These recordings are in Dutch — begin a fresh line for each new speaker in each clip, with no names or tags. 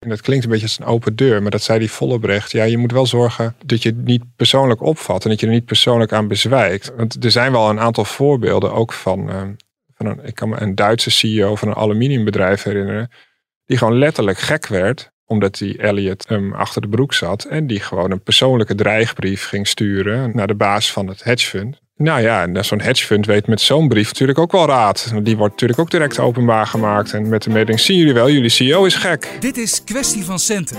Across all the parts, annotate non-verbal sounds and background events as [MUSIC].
En dat klinkt een beetje als een open deur, maar dat zei die Vollebrecht. Ja, je moet wel zorgen dat je het niet persoonlijk opvat en dat je er niet persoonlijk aan bezwijkt. Want er zijn wel een aantal voorbeelden ook van, uh, van een, ik kan me een Duitse CEO van een aluminiumbedrijf herinneren, die gewoon letterlijk gek werd omdat die Elliot hem achter de broek zat en die gewoon een persoonlijke dreigbrief ging sturen naar de baas van het hedgefund. Nou ja, en zo'n hedgefund weet met zo'n brief natuurlijk ook wel raad. Die wordt natuurlijk ook direct openbaar gemaakt. En met de mededeling, zien jullie wel, jullie CEO is gek.
Dit is Kwestie van Centen.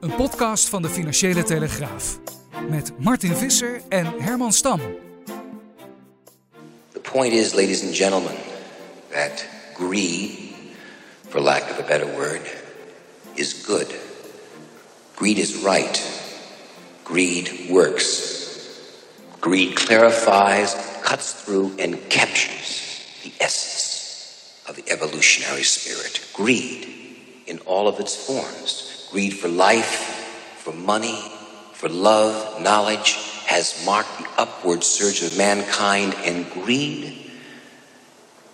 Een podcast van de Financiële Telegraaf. Met Martin Visser en Herman Stam.
The point is, ladies and gentlemen, that greed, for lack of a better word, is good. Greed is right. Greed works. Greed clarifies, cuts through, and captures the essence of the evolutionary spirit. Greed in all of its forms. Greed for life, for money, for love, knowledge has marked the upward surge of mankind, and greed,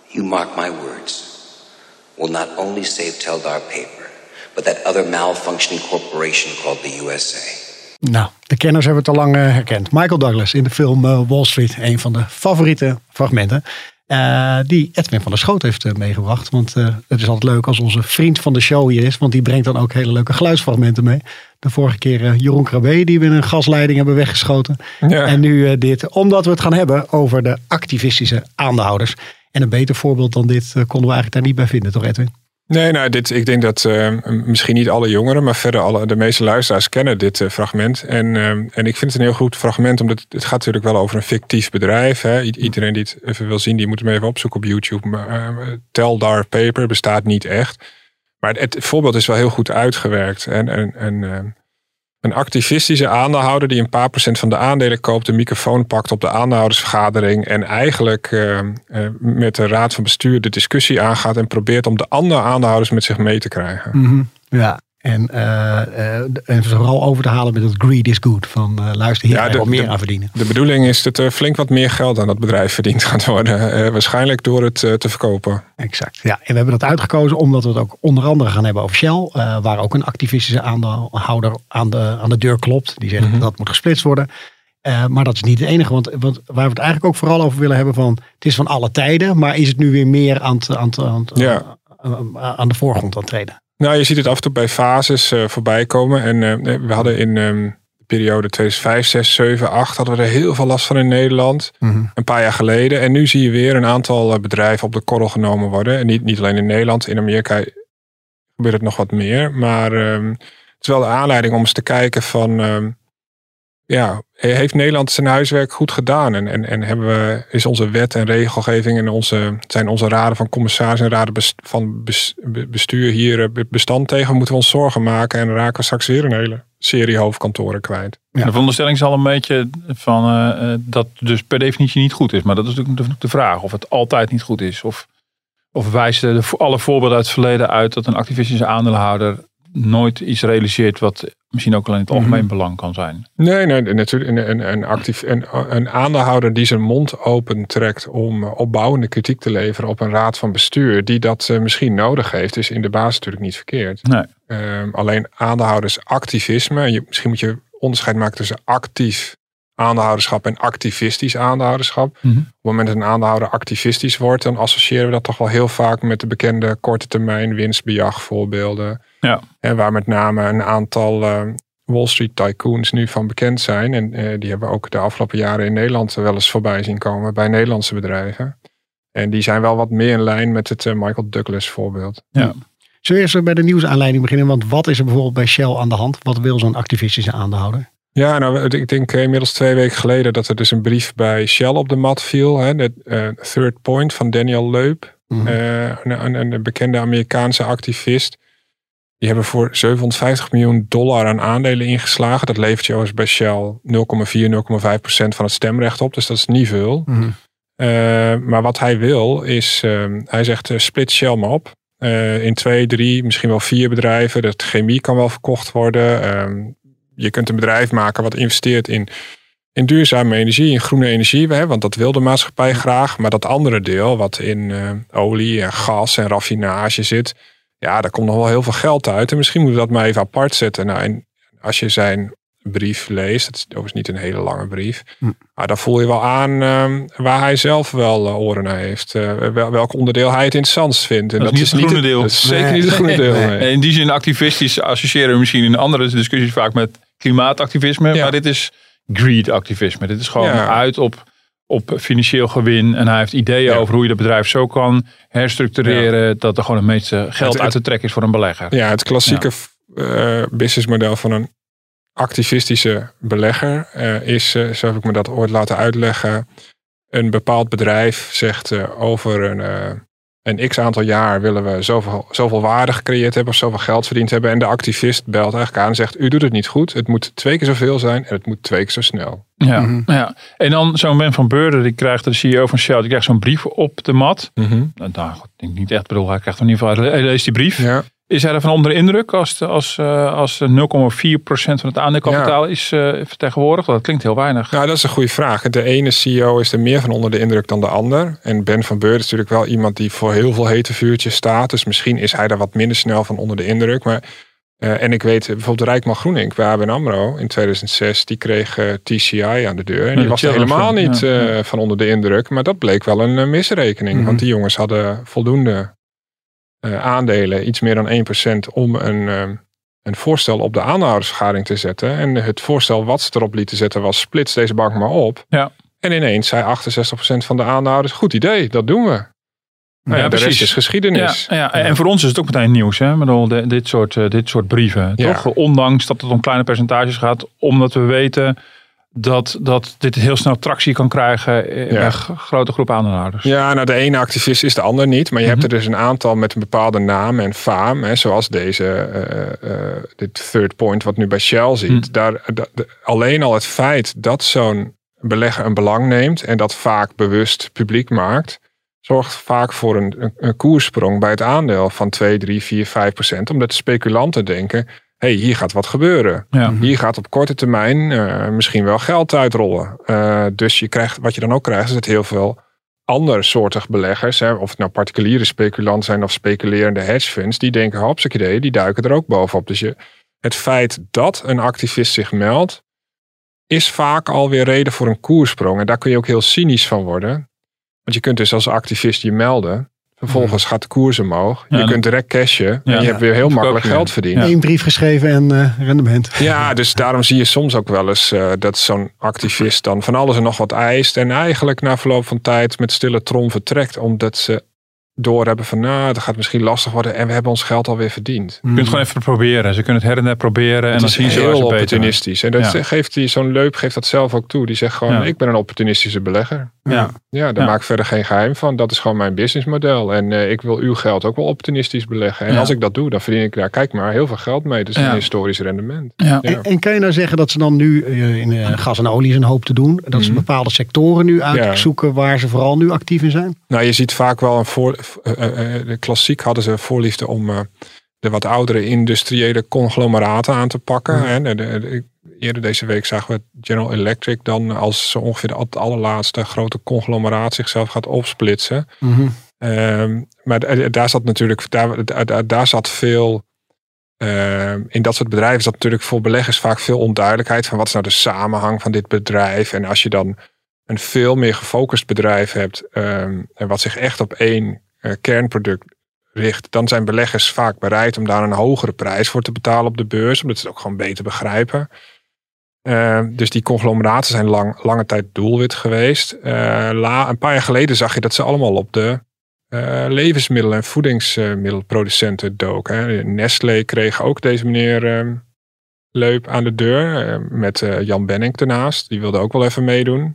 you mark my words, will not only save Teldar paper, but that other malfunctioning corporation called the USA.
Nou, de kenners hebben het al lang uh, herkend. Michael Douglas in de film uh, Wall Street, een van de favoriete fragmenten. Uh, die Edwin van der Schoot heeft meegebracht. Want het is altijd leuk als onze vriend van de show hier is. Want die brengt dan ook hele leuke geluidsfragmenten mee. De vorige keer Jeroen Krabbe, die we in een gasleiding hebben weggeschoten. Ja. En nu dit, omdat we het gaan hebben over de activistische aandeelhouders. En een beter voorbeeld dan dit konden we eigenlijk daar niet bij vinden, toch Edwin?
Nee, nou, dit, ik denk dat uh, misschien niet alle jongeren, maar verder alle, de meeste luisteraars kennen dit uh, fragment. En, uh, en ik vind het een heel goed fragment, omdat het gaat natuurlijk wel over een fictief bedrijf. Hè. iedereen die het even wil zien, die moet hem even opzoeken op YouTube. Maar, Teldar Paper bestaat niet echt. Maar het, voorbeeld is wel heel goed uitgewerkt. En, en, en een activistische aandeelhouder die een paar procent van de aandelen koopt, de microfoon pakt op de aandeelhoudersvergadering en eigenlijk uh, uh, met de raad van bestuur de discussie aangaat en probeert om de andere aandeelhouders met zich mee te krijgen.
-hmm. Ja, en, uh, en vooral over te halen met het greed is good. Van uh, luister, hier ja, de, meer aan verdienen.
De bedoeling is dat er flink wat meer geld aan dat bedrijf verdiend gaat worden. waarschijnlijk door het te verkopen.
Exact. Ja, en we hebben dat uitgekozen omdat we het ook onder andere gaan hebben over Shell. waar ook een activistische aandeelhouder aan de, aan de deur klopt. Die zegt mm -hmm. dat moet gesplitst worden. maar dat is niet het enige. Want, want waar we het eigenlijk ook vooral over willen hebben van... Het is van alle tijden. Maar is het nu weer meer aan, aan, aan, ja. aan de voorgrond aan het treden?
Nou, je ziet het af en toe bij fases uh, voorbij komen. En uh, we hadden in um, de periode 2005, 6, 7, 8 hadden we er heel veel last van in Nederland. Mm -hmm. Een paar jaar geleden. En nu zie je weer een aantal uh, bedrijven op de korrel genomen worden. En niet, niet alleen in Nederland, in Amerika gebeurt het nog wat meer. Maar um, het is wel de aanleiding om eens te kijken van... Um, ja, heeft Nederland zijn huiswerk goed gedaan? En, en, en hebben we, is onze wet en regelgeving en onze, zijn onze raden van commissaris en raden van bestuur hier eh, bestand tegen? Moeten we ons zorgen maken en raken we straks weer een hele serie hoofdkantoren kwijt?
Ja. De veronderstelling zal een beetje van uh, dat dus per definitie niet goed is. Maar dat is natuurlijk de vraag of het altijd niet goed is. Of, of wijzen de, alle voorbeelden uit het verleden uit dat een activistische aandeelhouder nooit iets realiseert wat misschien ook alleen het mhm. algemeen belang kan zijn.
Nee, nee natuurlijk. Een, een, een, actief, een, een aandeelhouder die zijn mond open trekt om opbouwende kritiek te leveren op een raad van bestuur, die dat uh, misschien nodig heeft, is in de basis natuurlijk niet verkeerd.
Nee.
Um, alleen aandeelhoudersactivisme, je, misschien moet je onderscheid maken tussen actief aandeelhouderschap en activistisch aandeelhouderschap. Mhm. Op het moment dat een aandeelhouder activistisch wordt, dan associëren we dat toch wel heel vaak met de bekende korte termijn winstbejag voorbeelden.
Ja.
En waar met name een aantal uh, Wall Street tycoons nu van bekend zijn. En uh, die hebben we ook de afgelopen jaren in Nederland wel eens voorbij zien komen bij Nederlandse bedrijven. En die zijn wel wat meer in lijn met het uh, Michael Douglas voorbeeld.
Ja. Zullen we eerst bij de nieuwsaanleiding beginnen? Want wat is er bijvoorbeeld bij Shell aan de hand? Wat wil zo'n activistische aandeelhouder?
Ja, nou, ik denk inmiddels twee weken geleden dat er dus een brief bij Shell op de mat viel. Hè, de uh, Third Point van Daniel Leup. Mm -hmm. uh, een, een, bekende Amerikaanse activist Die hebben voor 750 miljoen dollar aan aandelen ingeslagen. Dat levert je overigens bij Shell 0,4, 0,5 procent van het stemrecht op. Dus dat is niet veel.
Mhm.
Eh, maar wat hij wil is, ehm, hij zegt eh, split Shell maar op. Eh, in twee, drie, misschien wel vier bedrijven. De chemie kan wel verkocht worden. Ehm, je kunt een bedrijf maken wat investeert in, in duurzame energie, in groene energie. Hè, want dat wil de maatschappij graag. Maar dat andere deel, wat in olie en gas en raffinage zit. Ja, daar komt nog wel heel veel geld uit. En misschien moeten we dat maar even apart zetten. Nou, en als je zijn brief leest, het is overigens niet een hele lange brief.
Hm.
Maar dan voel je wel aan ehm, waar hij zelf wel eh, oren naar heeft. Eh, wel, welk onderdeel hij het interessantst vindt. En
Dat is niet het groene deel.
Dat is zeker
Nee.
niet het groene deel.
Nee.
nee.
En in die zin activistisch associëren we misschien in andere discussies vaak met klimaatactivisme.
Ja.
Maar dit is greed activisme. Dit is gewoon
Ja.
uit op, op financieel gewin. En hij heeft ideeën
Ja.
over hoe je het bedrijf zo kan herstructureren. Dat er gewoon het meeste geld
Het-
uit te trekken is voor een belegger.
Ja, het klassieke eh, businessmodel van een activistische belegger eh, is, eh, zo heb ik me dat ooit laten uitleggen, een bepaald bedrijf zegt over een, een x aantal jaar willen we zoveel, zoveel waarde gecreëerd hebben of zoveel geld verdiend hebben. En de activist belt eigenlijk aan en zegt, u doet het niet goed. Het moet twee keer zoveel zijn en het moet twee keer zo snel.
Ja,
Mhm.
ja. En dan zo'n Ben van Beurden, die krijgt de CEO van Shell, die krijgt zo'n brief op de mat. Nou, nou, ik denk niet echt, bedoel, hij krijgt in ieder geval, hij leest die brief.
Ja.
Is hij ervan onder de indruk als, als, eh, als 0,4% van het aandeelkapitaal is eh, vertegenwoordigd? Dat klinkt heel weinig.
Nou, dat is een goede vraag. De ene CEO is er meer van onder de indruk dan de ander. En Ben van Beurden is natuurlijk wel iemand die voor heel veel hete vuurtjes staat. Dus misschien is hij daar wat minder snel van onder de indruk. Maar, eh, en ik weet bijvoorbeeld Rijkman Groening bij ABN AMRO in 2006. Die kreeg TCI aan de deur. En die was er helemaal niet
ja,
van onder de indruk. Maar dat bleek wel een misrekening.
Mhm.
Want die jongens hadden voldoende eh, aandelen. Iets meer dan 1% om een... eh, een voorstel op de aandeelhoudersvergadering te zetten. En het voorstel wat ze erop lieten zetten was: splits deze bank maar op.
Ja.
En ineens zei 68% van de aandeelhouders: goed idee, dat doen we. Nou ja,
Ja,
de
precies.
is geschiedenis.
Ja, ja, en voor ons is het ook meteen nieuws. Hè? Bedoel, dit, soort, eh, dit soort brieven.
Ja.
Toch? Ondanks dat het om kleine percentages gaat. Omdat we weten dat, dat dit heel snel tractie kan krijgen
Ja.
g- grote groep aandeelhouders.
Ja, nou de ene activist is de ander niet. Maar je
Mhm.
hebt er dus een aantal met een bepaalde naam en faam. Hè, zoals deze, eh, eh, dit third point wat nu bij Shell ziet.
Mhm.
Daar, alleen al het feit dat zo'n belegger een belang neemt. En dat vaak bewust publiek maakt. Zorgt vaak voor een, een, een koerssprong bij het aandeel van 2, 3, 4, 5 procent. Omdat de speculanten denken, hey, hier gaat wat gebeuren.
Ja.
Hier gaat op korte termijn eh, misschien wel geld uitrollen. Eh, dus je krijgt, wat je dan ook krijgt, is dat heel veel andersoortig beleggers, hè, of het nou particuliere speculanten zijn of speculerende hedge funds, die denken, hopsakee, die duiken er ook bovenop. Dus je, het feit dat een activist zich meldt, is vaak alweer reden voor een koersprong. En daar kun je ook heel cynisch van worden. Want je kunt dus als activist je melden. Vervolgens gaat de koers omhoog.
Ja,
je kunt direct cashen.
Ja.
en je hebt weer heel makkelijk geld verdiend.
Ja.
Eén brief geschreven en eh, rendement.
Ja, dus daarom zie je soms ook wel eens eh, dat zo'n activist dan van alles en nog wat eist. En eigenlijk na verloop van tijd met stille trom vertrekt. Omdat ze doorhebben van nou, dat gaat misschien lastig worden. En we hebben ons geld alweer verdiend.
Je kunt het gewoon even proberen. Ze kunnen het her en der proberen. En dan
is
zien ze
heel opportunistisch. En dat
Ja.
geeft die, zo'n leup geeft dat zelf ook toe. Die zegt gewoon,
Ja.
ik ben een opportunistische belegger.
Ja.
Ja, daar
Ja.
maak ik verder geen geheim van. Dat is gewoon mijn businessmodel. En eh, ik wil uw geld ook wel opportunistisch beleggen. En
Ja.
als ik dat doe, dan verdien ik daar, kijk maar, heel veel geld mee. Dus
Ja.
een historisch rendement.
Ja.
Ja.
En, en kan je nou zeggen dat ze dan nu eh, in eh, gas en olie is een hoop te doen? Dat ze
Mhm.
bepaalde sectoren nu uitzoeken waar ze vooral nu actief in zijn?
Nou, je ziet vaak wel een voor. Eh, eh, eh, de klassiek hadden ze voorliefde om de wat oudere industriële conglomeraten aan te pakken. De, de- de- eerder deze week zagen we General Electric dan als zo ongeveer de, allerlaatste grote conglomeraat zichzelf gaat opsplitsen. Ehm, maar daar zat natuurlijk, daar, daar, daar zat veel. ehm, in dat soort bedrijven zat natuurlijk voor beleggers vaak veel onduidelijkheid van wat is nou de samenhang van dit bedrijf. En als je dan een veel meer gefocust bedrijf hebt ehm, en wat zich echt op één kernproduct richt, dan zijn beleggers vaak bereid om daar een hogere prijs voor te betalen op de beurs, omdat ze het ook gewoon beter begrijpen. Ehm, dus die conglomeraten zijn lang, lange tijd doelwit geweest. Eh, la, een paar jaar geleden zag je dat ze allemaal op de eh, levensmiddel- en voedingsmiddelproducenten doken. Hè. Nestlé kreeg ook deze meneer ehm, Leup aan de deur. eh, met eh, Jan Benning ernaast. Die wilde ook wel even meedoen.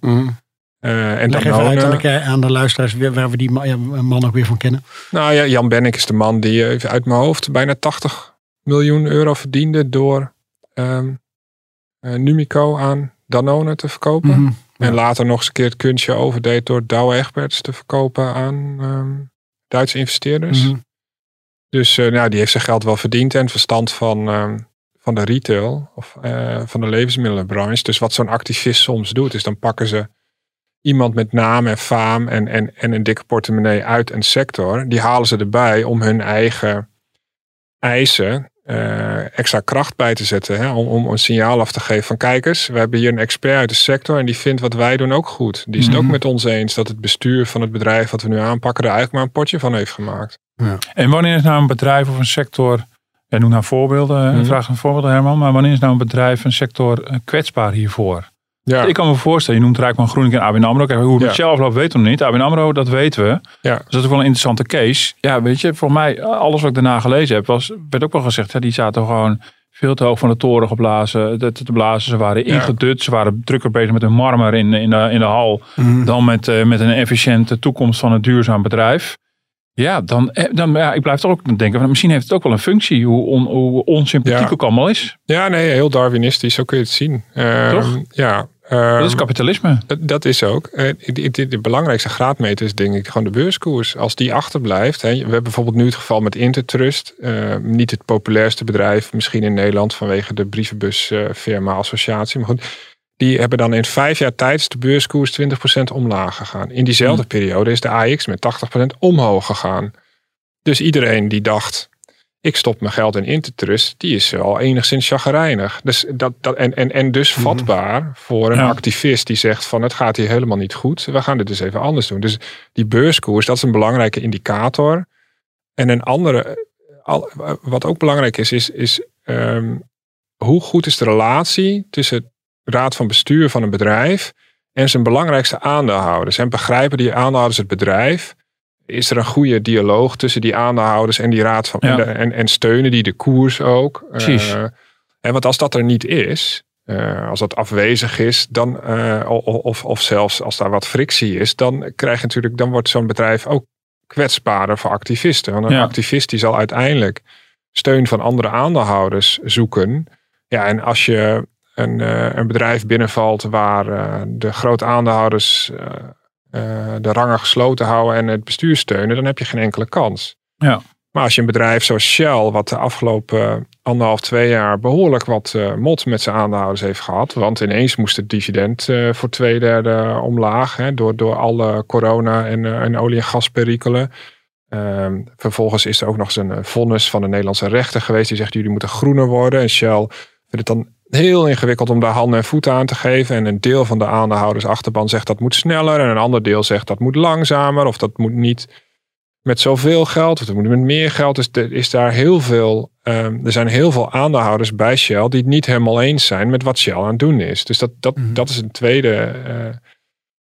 Eh, en
Leg even
Danone-
uit aan de, aan de luisteraars waar we die man ook weer van kennen.
Nou ja, Jan Benning is de man die eh, even uit mijn hoofd bijna 80 miljoen euro verdiende door um, Numico aan Danone te verkopen.
Mhm.
En later nog eens een keer het kunstje overdeed door Douwe Egberts te verkopen aan ehm, Duitse investeerders.
Mhm.
Dus uh, nou, die heeft zijn geld wel verdiend en verstand van, ehm, van de retail of van de levensmiddelenbranche. Dus wat zo'n activist soms doet, is dan pakken ze iemand met naam en faam en, en, en een dikke portemonnee uit een sector. Die halen ze erbij om hun eigen eisen uh, extra kracht bij te zetten. Hè? Om, om een signaal af te geven van kijkers, we hebben hier een expert uit de sector en die vindt wat wij doen ook goed. Die is het ook met ons eens dat het bestuur van het bedrijf wat we nu aanpakken er eigenlijk maar een potje van heeft gemaakt.
Ja. En wanneer is nou een bedrijf of een sector, en noem nou voorbeelden, mm vraag een voorbeeld Herman, maar wanneer is nou een bedrijf, een sector uh, kwetsbaar hiervoor? Ja. Ik kan me voorstellen, je noemt Rijkman Groening en ABN AMRO. Kijk, hoe het zelf loopt weten we nog niet. ABN AMRO, dat weten we.
Ja.
Dus dat is ook wel een interessante case. Ja, weet je, voor mij, alles wat ik daarna gelezen heb, was, werd ook wel gezegd, ja, die zaten gewoon veel te hoog van de toren geblazen. Te, te blazen. Ze waren ingedut. Ze waren drukker bezig met hun marmer in, in, de, in de hal.
Mhm.
Dan met, uh, met een efficiënte toekomst van een duurzaam bedrijf. Ja, dan, dan ja, ik blijf toch ook denken, van, misschien heeft het ook wel een functie, hoe, on, hoe onsympathiek
Ja.
ook allemaal is.
Ja, nee, heel Darwinistisch, zo kun je het zien. Ehm,
Toch?
Ja.
Dat is
ehm,
kapitalisme.
Dat, dat is ook. Eh, de, belangrijkste graadmeter is denk ik gewoon de beurskoers. Als die achterblijft. Hè, we hebben bijvoorbeeld nu het geval met Intertrust. eh, niet het populairste bedrijf misschien in Nederland vanwege de brievenbusfirma associatie. Maar goed, die hebben dan in vijf jaar tijd de beurskoers 20% omlaag gegaan. In diezelfde periode is de AX met 80% omhoog gegaan. Dus iedereen die dacht, ik stop mijn geld in Intertrust, die is al enigszins chagrijnig. Dus dat, dat, en, en, en dus vatbaar voor een
Ja.
activist die zegt van het gaat hier helemaal niet goed. We gaan dit dus even anders doen. Dus die beurskoers, dat is een belangrijke indicator. En een andere, al- wat ook belangrijk is, is, is ehm, hoe goed is de relatie tussen het raad van bestuur van een bedrijf en zijn belangrijkste aandeelhouders. En begrijpen die aandeelhouders het bedrijf? Is er een goede dialoog tussen die aandeelhouders en die raad van
Ja.
en, de- en, en steunen die de koers ook?
Precies.
Eh, en want als dat er niet is, eh, als dat afwezig is, dan, eh, of, of zelfs als daar wat frictie is, dan krijg je natuurlijk, dan wordt zo'n bedrijf ook kwetsbaarder voor activisten. Want een
Ja.
activist die zal uiteindelijk steun van andere aandeelhouders zoeken. Ja, en als je een, een bedrijf binnenvalt waar de grote aandeelhouders eh, de rangen gesloten houden en het bestuur steunen, dan heb je geen enkele kans.
Ja.
Maar als je een bedrijf zoals Shell, wat de afgelopen anderhalf, twee jaar behoorlijk wat eh, mot met zijn aandeelhouders heeft gehad. Want ineens moest het dividend eh, voor twee derde omlaag. Hè, door, door alle corona en, en olie- en gasperikelen. Ehm, vervolgens is er ook nog eens een vonnis van de Nederlandse rechter geweest. Die zegt jullie moeten groener worden. En Shell vindt het dan heel ingewikkeld om daar handen en voeten aan te geven. En een deel van de aandeelhouders achterban zegt dat moet sneller. En een ander deel zegt dat moet langzamer. Of dat moet niet met zoveel geld. Of dat moet met meer geld. Dus er is daar heel veel. ehm, er zijn heel veel aandeelhouders bij Shell die het niet helemaal eens zijn met wat Shell aan het doen is. Dus dat, dat,
Mhm.
dat is een tweede eh,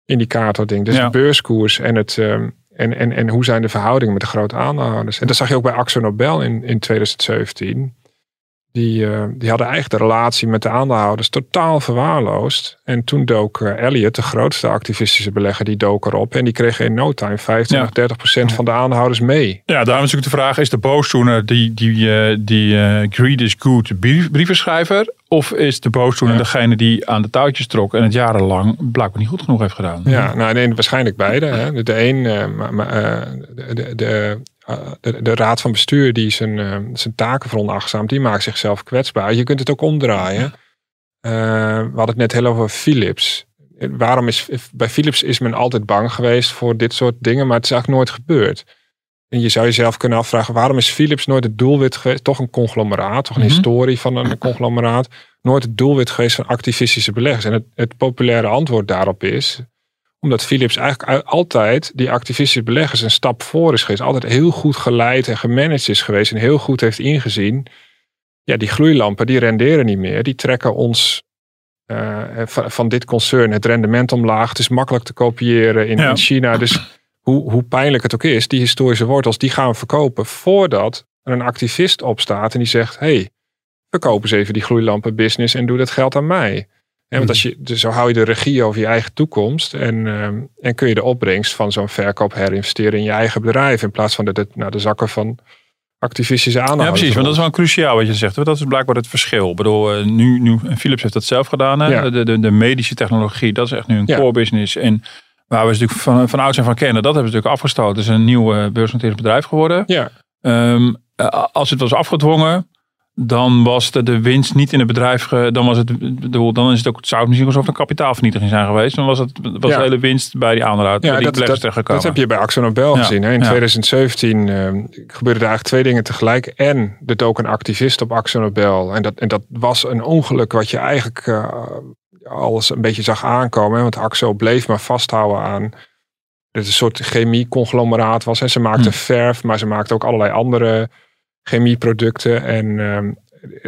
indicator ding. Dus
Ja.
de beurskoers en het. ehm, en, en, en hoe zijn de verhoudingen met de grote aandeelhouders? En dat zag je ook bij Axo Nobel in, in 2017. Die, eh, die hadden eigenlijk de relatie met de aandeelhouders totaal verwaarloosd. En toen dook eh, Elliot, de grootste activistische belegger, die dook erop. En die kreeg in no time 25, 30 procent van de aandeelhouders mee.
Ja, daarom is natuurlijk de vraag, is de boosdoener die, die, eh, die eh, greed is good brief, brievenschrijver? Of is de boosdoener
Ja.
degene die aan de touwtjes trok en het jarenlang blijkbaar niet goed genoeg heeft gedaan?
Ja, nou nee, waarschijnlijk beide. Hè. De, de een, eh, eh, de, de, de, eh, de, raad van bestuur die zijn, eh, zijn taken veronachtzaamt, die maakt zichzelf kwetsbaar. Je kunt het ook omdraaien. Eh, we hadden het net heel over Philips. Waarom is bij Philips is men altijd bang geweest voor dit soort dingen, maar het is eigenlijk nooit gebeurd. En je zou jezelf kunnen afvragen, waarom is Philips nooit het doelwit geweest, toch een conglomeraat, toch een
Mhm.
historie van een conglomeraat, nooit het doelwit geweest van activistische beleggers. En het, het populaire antwoord daarop is, omdat Philips eigenlijk altijd die activistische beleggers een stap voor is geweest. Altijd heel goed geleid en gemanaged is geweest. En heel goed heeft ingezien. Ja, die gloeilampen die renderen niet meer. Die trekken ons eh, van, van dit concern het rendement omlaag. Het is makkelijk te kopiëren in,
Ja.
in China. Dus hoe, hoe pijnlijk het ook is, die historische wortels, die gaan we verkopen voordat er een activist opstaat en die zegt: hey, verkoop eens even die gloeilampenbusiness en doe dat geld aan mij. Want als je, dus zo hou je de regie over je eigen toekomst en, ehm, en kun je de opbrengst van zo'n verkoop herinvesteren in je eigen bedrijf in plaats van dat het naar de zakken van activistische aanhouders.
Ja, precies. Want dat is wel cruciaal wat je zegt. Want dat is blijkbaar het verschil. Ik bedoel, eh, nu, nu Philips heeft dat zelf gedaan. Hè?
Ja.
De, de, de medische technologie, dat is echt nu een
Ja.
core business. En waar we natuurlijk van, van ouds en van kennen, dat hebben ze natuurlijk afgestoten. Het is een nieuw eh, beursgenoteerd bedrijf geworden.
Ja,
Ehm, eh, als het was afgedwongen, dan was de, de winst niet in het bedrijf. Ge, dan was het, bedoel, dan is het ook, het zou het misschien alsof het een kapitaalvernietiging zijn geweest. Dan was het was
Ja.
de hele winst bij die aandeelhouder,
ja
die
dat, dat, dat heb je bij Axo Nobel
Ja,
gezien. Hè? In
ja.
2017 eh, gebeurden er eigenlijk twee dingen tegelijk. En er dook een activist op Axo Nobel. En dat, en dat was een ongeluk wat je eigenlijk eh, alles een beetje zag aankomen. Hè? Want Axo bleef maar vasthouden aan dat het een soort chemie-conglomeraat was. En ze maakten
Hm.
verf, maar ze maakten ook allerlei andere chemieproducten. En ehm,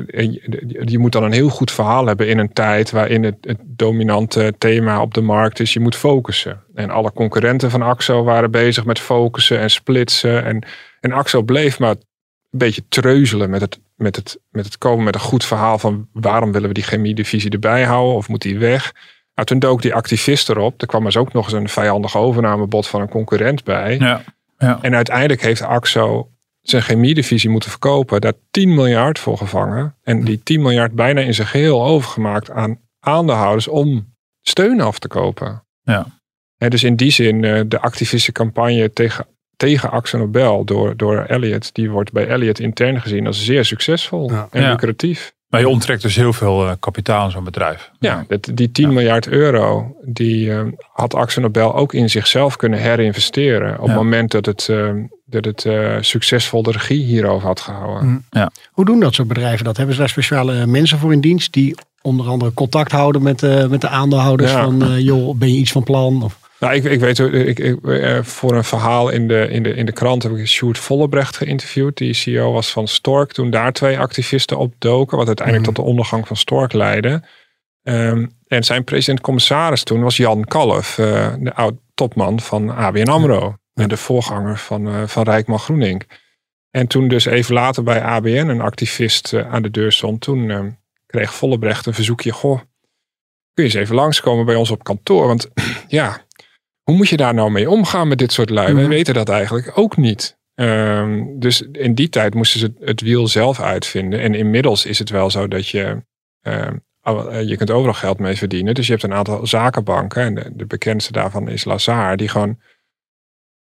je, je moet dan een heel goed verhaal hebben in een tijd waarin het, het dominante thema op de markt is. Je moet focussen. En alle concurrenten van Axo waren bezig met focussen en splitsen. En, en Axo bleef maar een beetje treuzelen met het, met, het, met het komen met een goed verhaal van waarom willen we die chemiedivisie erbij houden of moet die weg. Nou, toen dook die activist erop. Er kwam dus ook nog eens een vijandig overnamebod van een concurrent bij.
Ja, ja.
En uiteindelijk heeft Axo zijn chemiedivisie moeten verkopen. Daar 10 miljard voor gevangen. En die 10 miljard bijna in zijn geheel overgemaakt aan aandeelhouders om steun af te kopen.
Ja.
Hè, dus in die zin, eh, de activistische campagne tegen, tegen Axo Nobel door, door Elliot, die wordt bij Elliot intern gezien als zeer succesvol
Ja.
en
Ja.
lucratief.
Maar je onttrekt dus heel veel eh, kapitaal in zo'n bedrijf.
Ja, dat, die 10
Ja.
miljard euro, die eh, had Axo Nobel ook in zichzelf kunnen herinvesteren. Op
Ja.
het moment dat het, dat het eh, succesvol de regie hierover had gehouden.
Mm. Hoe doen dat soort bedrijven dat? Hebben ze daar speciale mensen voor in dienst die onder andere contact houden met, eh, met de aandeelhouders
Ja.
van eh, joh, ben je iets van plan? Of,
Nou, ik, ik weet, ik, ik, eh, voor een verhaal in de, in, de, in de krant heb ik Sjoerd Vollebrecht geïnterviewd. Die CEO was van Stork. Toen daar twee activisten opdoken, wat uiteindelijk
Mhm.
tot de ondergang van Stork leidde. Ehm, en zijn president-commissaris toen was Jan Kalf, eh, de oud topman van ABN AMRO. De voorganger van, eh, van Rijkman Groening. En toen dus even later bij ABN een activist eh, aan de deur stond. Toen eh, kreeg Vollebrecht een verzoekje. Goh, kun je eens even langskomen bij ons op kantoor? Want [CLEARS THROAT] ja, hoe moet je daar nou mee omgaan met dit soort lui? Wij
Mhm.
weten dat eigenlijk ook niet. Ehm, dus in die tijd moesten ze het wiel zelf uitvinden. En inmiddels is het wel zo dat je... ehm, eh, je kunt overal geld mee verdienen. Dus je hebt een aantal zakenbanken. En de, de bekendste daarvan is Lazar. Die gewoon...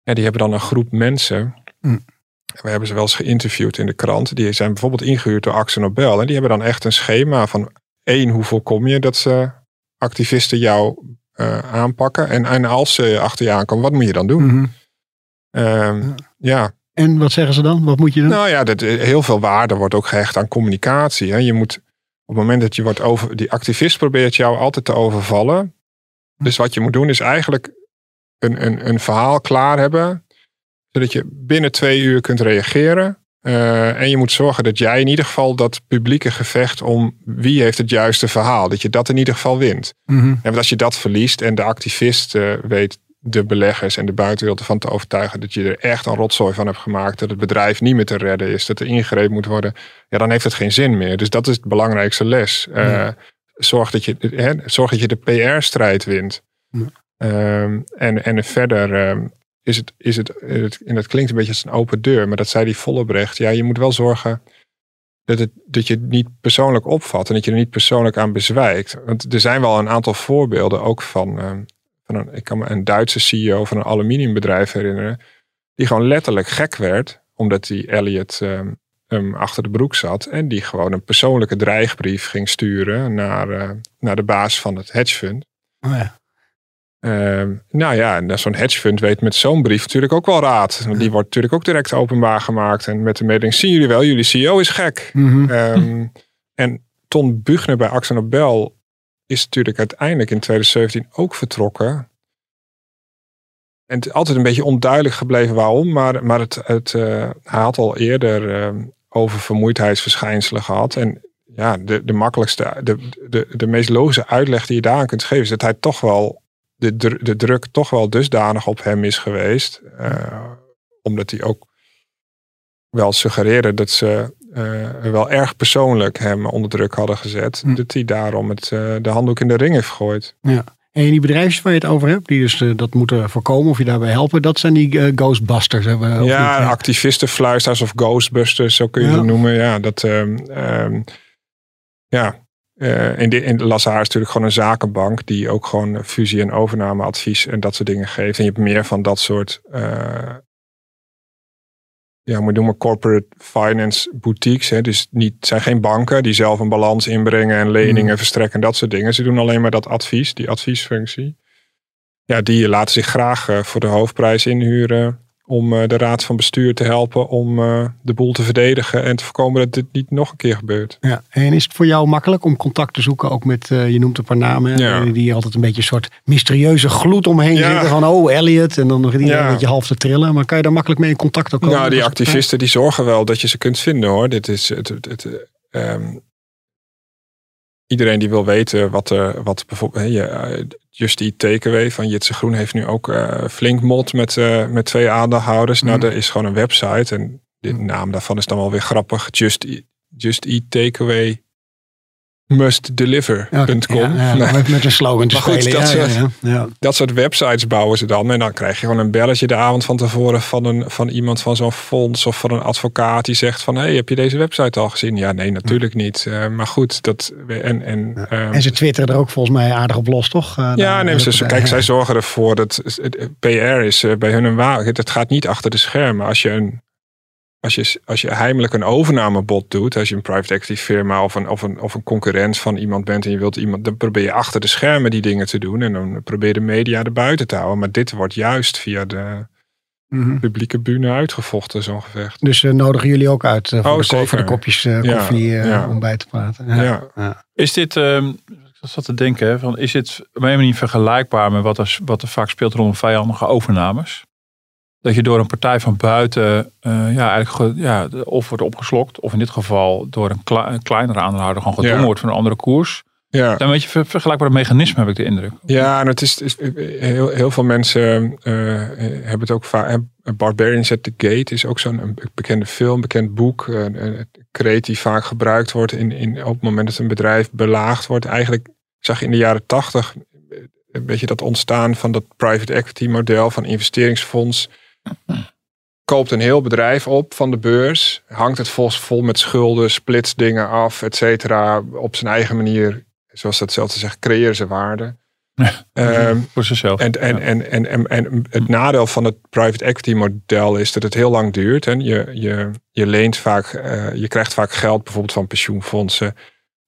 Ja, die hebben dan een groep mensen...
Mm.
We hebben ze wel eens geïnterviewd in de krant. Die zijn bijvoorbeeld ingehuurd door Axel Nobel. En die hebben dan echt een schema van... één, hoe voorkom je dat ze activisten jou eh, aanpakken? En, en als ze achter je aankomen, wat moet je dan doen?
Mhm.
Ehm, ja,
En wat zeggen ze dan? Wat moet je doen?
nou ja, dat, heel veel waarde wordt ook gehecht aan communicatie. Hè. Je moet op het moment dat je wordt over. Die activist probeert jou altijd te overvallen. Dus wat je moet doen is eigenlijk een, een, een verhaal klaar hebben. Zodat je binnen twee uur kunt reageren. Eh, en je moet zorgen dat jij in ieder geval dat publieke gevecht om wie heeft het juiste verhaal. Dat je dat in ieder geval wint.
Mhm.
En want als je dat verliest en de activist eh, weet de beleggers en de buitenwereld ervan te overtuigen dat je er echt een rotzooi van hebt gemaakt, dat het bedrijf niet meer te redden is, dat er ingrepen moet worden, ja, dan heeft het geen zin meer. Dus dat is de belangrijkste les. Eh, zorg, dat je, hè, zorg dat je de PR-strijd wint. Ehm, en, en verder ehm, is het, is het, en dat klinkt een beetje als een open deur, maar dat zei die Vollebrecht, ja, je moet wel zorgen dat, het, dat je het niet persoonlijk opvat en dat je er niet persoonlijk aan bezwijkt. Want er zijn wel een aantal voorbeelden ook van, ehm, van een, ik kan me een Duitse CEO van een aluminiumbedrijf herinneren, die gewoon letterlijk gek werd, omdat die Elliot hem achter de broek zat en die gewoon een persoonlijke dreigbrief ging sturen naar, eh, naar de baas van het hedgefund.
Oh ja.
Ehm, nou ja, en zo'n hedgefund weet met zo'n brief natuurlijk ook wel raad. Die wordt natuurlijk ook direct openbaar gemaakt. En met de mededeling, zien jullie wel, jullie CEO is gek.
Mhm.
Ehm, en Ton Buchner bij Axel Nobel is natuurlijk uiteindelijk in 2017 ook vertrokken. En het is altijd een beetje onduidelijk gebleven waarom. Maar, maar het, het, eh, hij had al eerder ehm, over vermoeidheidsverschijnselen gehad. En ja, de, de makkelijkste, de, de, de meest logische uitleg die je daaraan kunt geven... is dat hij toch wel, de, de druk toch wel dusdanig op hem is geweest. eh, omdat hij ook wel suggereerde dat ze eh, wel erg persoonlijk hem onder druk hadden gezet.
Hm.
Dat hij daarom het, eh, de handdoek in de ring heeft gegooid.
En die bedrijven waar je het over hebt, die dus dat moeten voorkomen of je daarbij helpen, dat zijn die Ghostbusters.
Ja,
niet?
activistenfluisters of ghostbusters, zo kun je
Ja.
het noemen. Ja, dat, ehm, ehm, ja. Eh in, de, in Lazar is natuurlijk gewoon een zakenbank die ook gewoon fusie- en overnameadvies en dat soort dingen geeft. En je hebt meer van dat soort, eh, ja, moet noemen corporate finance boutiques. Hè. Dus niet, zijn geen banken die zelf een balans inbrengen en leningen
Mm.
verstrekken en dat soort dingen. Ze doen alleen maar dat advies, die adviesfunctie. Ja, die laten zich graag eh, voor de hoofdprijs inhuren om eh, de raad van bestuur te helpen om eh, de boel te verdedigen en te voorkomen dat dit niet nog een keer gebeurt.
Ja. En is het voor jou makkelijk om contact te zoeken, ook met, eh, je noemt een paar namen,
Ja.
die altijd een beetje een soort mysterieuze gloed omheen
Ja.
zitten. Van, oh, Elliot. En dan nog iedereen
Ja.
een beetje half te trillen. Maar kan je daar makkelijk mee in contact ook komen?
Nou, die activisten die zorgen wel dat je ze kunt vinden hoor. Dit is het, het, het, eh, ehm, iedereen die wil weten wat, er wat bijvoorbeeld, eh, Just Eat Takeaway van Jitse Groen heeft nu ook eh, flink mod met, met twee aandeelhouders. Nou,
Mhm.
er is gewoon een website en de naam daarvan is dan wel weer grappig. Just Eat, Just Eat Takeaway mustdeliver.com.
Ja, ja, met, met een slogan te
Maar goed,
spelen.
dat soort-
ja,
dat soort websites bouwen ze dan. En dan krijg je gewoon een belletje de avond van tevoren van, een, van iemand van zo'n fonds of van een advocaat die zegt van hey, heb je deze website al gezien? Ja, nee, natuurlijk niet. Eh, maar goed, dat en, en, ehm,
En ze twitteren er ook volgens mij aardig op los, toch? Eh,
ja, nee, ze, kijk, zij zorgen ervoor dat het- PR is eh, bij hun een waar. Het gaat niet achter de schermen. Als je een als je, als je heimelijk een overnamebod doet, als je een private equity firma of een, of, een, of een concurrent van iemand bent en je wilt iemand, dan probeer je achter de schermen die dingen te doen en dan probeer je de media er buiten te houden. Maar dit wordt juist via de
Mhm.
publieke bühne uitgevochten, zo'n gevecht.
Dus eh, nodigen jullie ook uit eh, voor,
Oh,
de, ko-
zeker.
voor de kopjes eh,
Ja,
koffie eh,
ja.
om bij te praten. Ja.
Ja.
Ja.
Is dit, ehm, ik zat te denken, van, is dit op een manier vergelijkbaar met wat er, wat er vaak speelt rondom vijandige overnames? Dat je door een partij van buiten eh, ja, eigenlijk ge- ja, of wordt opgeslokt, of in dit geval door een, kle- een kleinere aandeelhouder gewoon gedwongen
Ja.
wordt van een andere koers.
Ja.
Een beetje ver- vergelijkbare mechanismen, heb ik de indruk.
Ja, en het is, is- heel, heel veel mensen eh, hebben het ook vaak. Barbarians at the Gate is ook zo'n bekende film, bekend boek. eh, Een kreet die vaak gebruikt wordt in, in, op het moment dat een bedrijf belaagd wordt. Eigenlijk zag je in de jaren tachtig een beetje dat ontstaan van dat private equity model van investeringsfonds. Koopt een heel bedrijf op van de beurs, hangt het vol, vol met schulden, splitst dingen af, et cetera. Op zijn eigen manier, zoals dat zelf te zeggen, creëren ze waarde. [LAUGHS] Ehm,
voor zichzelf.
en, en, en, en, en, en het nadeel van het private equity model is dat het heel lang duurt. En je, je, je leent vaak, eh, je krijgt vaak geld bijvoorbeeld van pensioenfondsen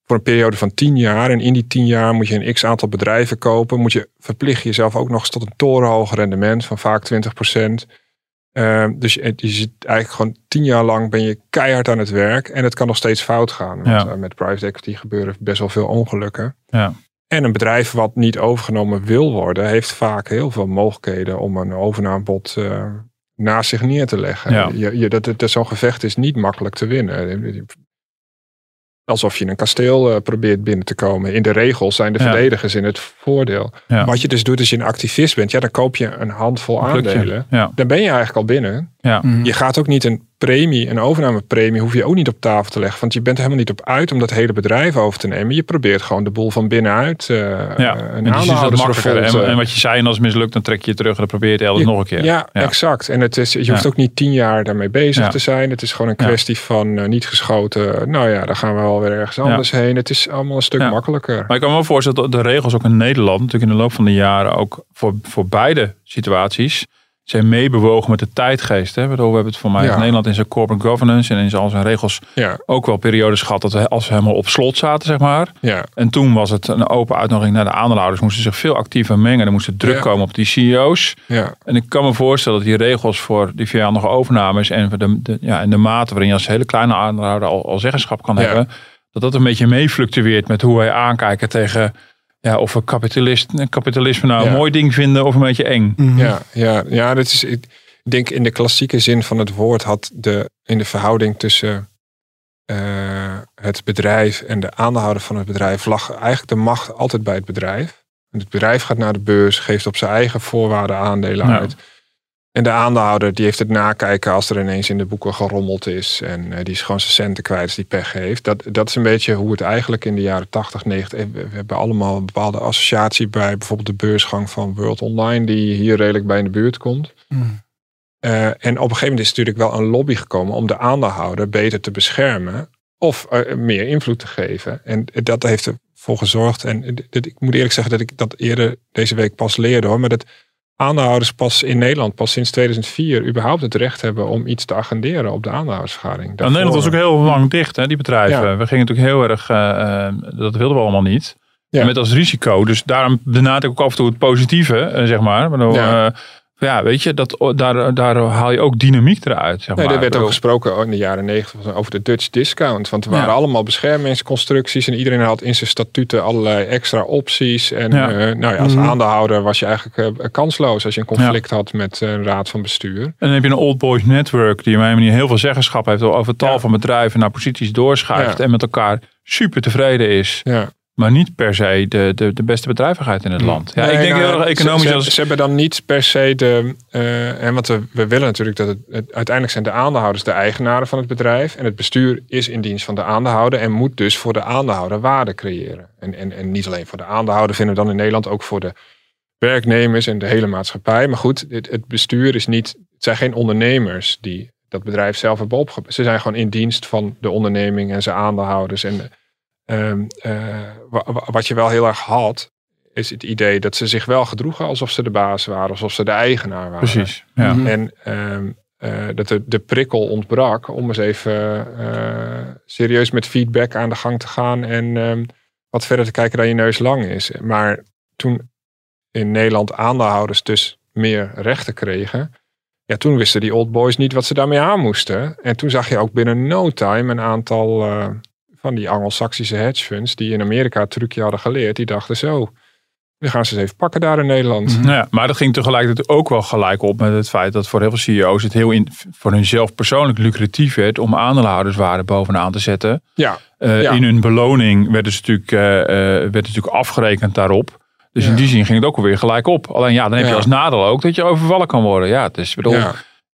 voor een periode van 10 jaar. En in die 10 jaar moet je een x aantal bedrijven kopen. Moet je verplicht jezelf ook nog eens tot een torenhoog rendement van vaak 20 dus je, zit eigenlijk gewoon tien jaar lang ben je keihard aan het werk. En het kan nog steeds fout gaan. Want
Ja.
eh, met private equity gebeuren best wel veel ongelukken.
Ja.
En een bedrijf wat niet overgenomen wil worden, heeft vaak heel veel mogelijkheden om een overnamebod eh naast zich neer te leggen.
Ja.
Je, je, dat, dat, zo'n gevecht is niet makkelijk te winnen. Alsof je een kasteel eh, probeert binnen te komen. In de regels zijn de
Ja.
verdedigers in het voordeel.
Ja.
Wat je dus doet als je een activist bent, ja, dan koop je een handvol
Een
aandelen.
Ja.
Dan ben je eigenlijk al binnen.
Ja.
Mhm.
Je gaat ook niet een premie, een overnamepremie, hoef je ook niet op tafel te leggen. Want je bent er helemaal niet op uit om dat hele bedrijf over te nemen. Je probeert gewoon de boel van binnenuit. eh
Ja,
een
en is dat makkelijker. En, en wat je zei, en als het mislukt, dan trek je je terug en dan probeer je het elders
Je-
nog een keer.
Ja,
Ja.
exact. En het is, je
Ja.
hoeft ook niet tien jaar daarmee bezig
Ja.
te zijn. Het is gewoon een
Ja.
kwestie van eh, niet geschoten. Nou ja, dan gaan we wel weer ergens anders heen. Het is allemaal een stuk
Ja.
makkelijker.
Maar ik kan me wel voorstellen dat de regels ook in Nederland, natuurlijk in de loop van de jaren, ook voor, voor beide situaties, zijn meebewogen met de tijdgeest. Hè? Waardoor we hebben het voor mij
Ja.
in Nederland in zijn corporate governance en in zijn al zijn regels
Ja,
ook wel periodes gehad dat we als we helemaal op slot zaten, zeg maar.
ja,
En toen was het een open uitnodiging naar de aandeelhouders. Moesten zich veel actiever mengen. Er moest druk komen op die CEO's.
ja.
En ik kan me voorstellen dat die regels voor die vijandige overnames en de, de, ja, en de mate waarin je als hele kleine aandeelhouder al, al zeggenschap kan hebben, dat dat een beetje meefluctueert met hoe wij aankijken tegen ja, of we kapitalist, kapitalisme nou een
Ja.
mooi ding vinden of een beetje eng.
Mhm.
Ja, ja, ja dat is, ik denk in de klassieke zin van het woord had de, in de verhouding tussen eh, het bedrijf en de aandeelhouder van het bedrijf lag eigenlijk de macht altijd bij het bedrijf. En het bedrijf gaat naar de beurs, geeft op zijn eigen voorwaarden aandelen uit. En de aandeelhouder die heeft het nakijken als er ineens in de boeken gerommeld is. En die is gewoon zijn centen kwijt als die pech heeft. Dat, dat is een beetje hoe het eigenlijk in de jaren 80, 90... We hebben allemaal een bepaalde associatie bij bijvoorbeeld de beursgang van World Online... die hier redelijk bij in de buurt komt.
Mm.
Uh, en op een gegeven moment is natuurlijk wel een lobby gekomen om de aandeelhouder beter te beschermen of uh, meer invloed te geven. En dat heeft ervoor gezorgd. En dit, ik moet eerlijk zeggen dat ik dat eerder deze week pas leerde hoor. Maar dat aandeelhouders pas in Nederland, pas sinds 2004, überhaupt het recht hebben om iets te agenderen op de aandeelhoudersvergadering.
Nou, Nederland was ook heel lang dicht, hè, die bedrijven. Ja. We gingen natuurlijk heel erg, uh, dat wilden we allemaal niet. Ja. Met als risico. Dus daarom benadruk ik ook af en toe het positieve, zeg maar. ja ja, weet je, dat, daar, daar haal je ook dynamiek eruit. Zeg maar.
nee, er werd ook gesproken in de jaren negentig over de Dutch discount. Want er waren allemaal beschermingsconstructies en iedereen had in zijn statuten allerlei extra opties. En ja. Uh, nou ja, als mm. aandeelhouder was je eigenlijk uh, kansloos als je een conflict had met een raad van bestuur. En
dan heb je een Old Boys Network die op een manier heel veel zeggenschap heeft over tal van bedrijven naar posities doorschuift en met elkaar super tevreden is.
Ja.
Maar niet per se de, de, de beste bedrijvigheid in het land. Ja,
nee,
ik denk
nou,
heel erg economisch.
Ze,
als...
ze, ze, hebben dan niet per se de. Uh, en want we, we, willen natuurlijk dat het, het, Uiteindelijk zijn de aandeelhouders de eigenaren van het bedrijf. En het bestuur is in dienst van de aandeelhouder. En moet dus voor de aandeelhouder waarde creëren. En, en, en niet alleen voor de aandeelhouder, vinden we dan in Nederland ook voor de werknemers en de hele maatschappij. Maar goed, het, het bestuur is niet. Het zijn geen ondernemers die dat bedrijf zelf hebben opgebouwd. Ze zijn gewoon in dienst van de onderneming en zijn aandeelhouders. En Um, uh, wat je wel heel erg had, is het idee dat ze zich wel gedroegen alsof ze de baas waren, alsof ze de eigenaar waren.
Precies. Ja.
Mm -hmm. En um, uh, dat de, de, prikkel ontbrak om eens even uh, serieus met feedback aan de gang te gaan en um, wat verder te kijken dan je neus lang is. Maar toen in Nederland aandeelhouders dus meer rechten kregen, ja, toen wisten die old boys niet wat ze daarmee aan moesten. En toen zag je ook binnen no time een aantal van die Anglo-Saxische hedge funds die in Amerika het trucje hadden geleerd, die dachten zo, we gaan ze eens even pakken daar in Nederland.
Mm, ja, maar dat ging tegelijkertijd ook wel gelijk op met het feit dat voor heel veel CEO's het heel in, voor hunzelf persoonlijk lucratief werd om aandeelhouderswaarde bovenaan te zetten.
Ja,
uh,
ja.
In hun beloning werden ze natuurlijk, uh, werd natuurlijk afgerekend daarop. Dus ja. in die zin ging het ook alweer gelijk op. Alleen ja, dan heb je als nadeel ook dat je overvallen kan worden. Ja, het is bedoel,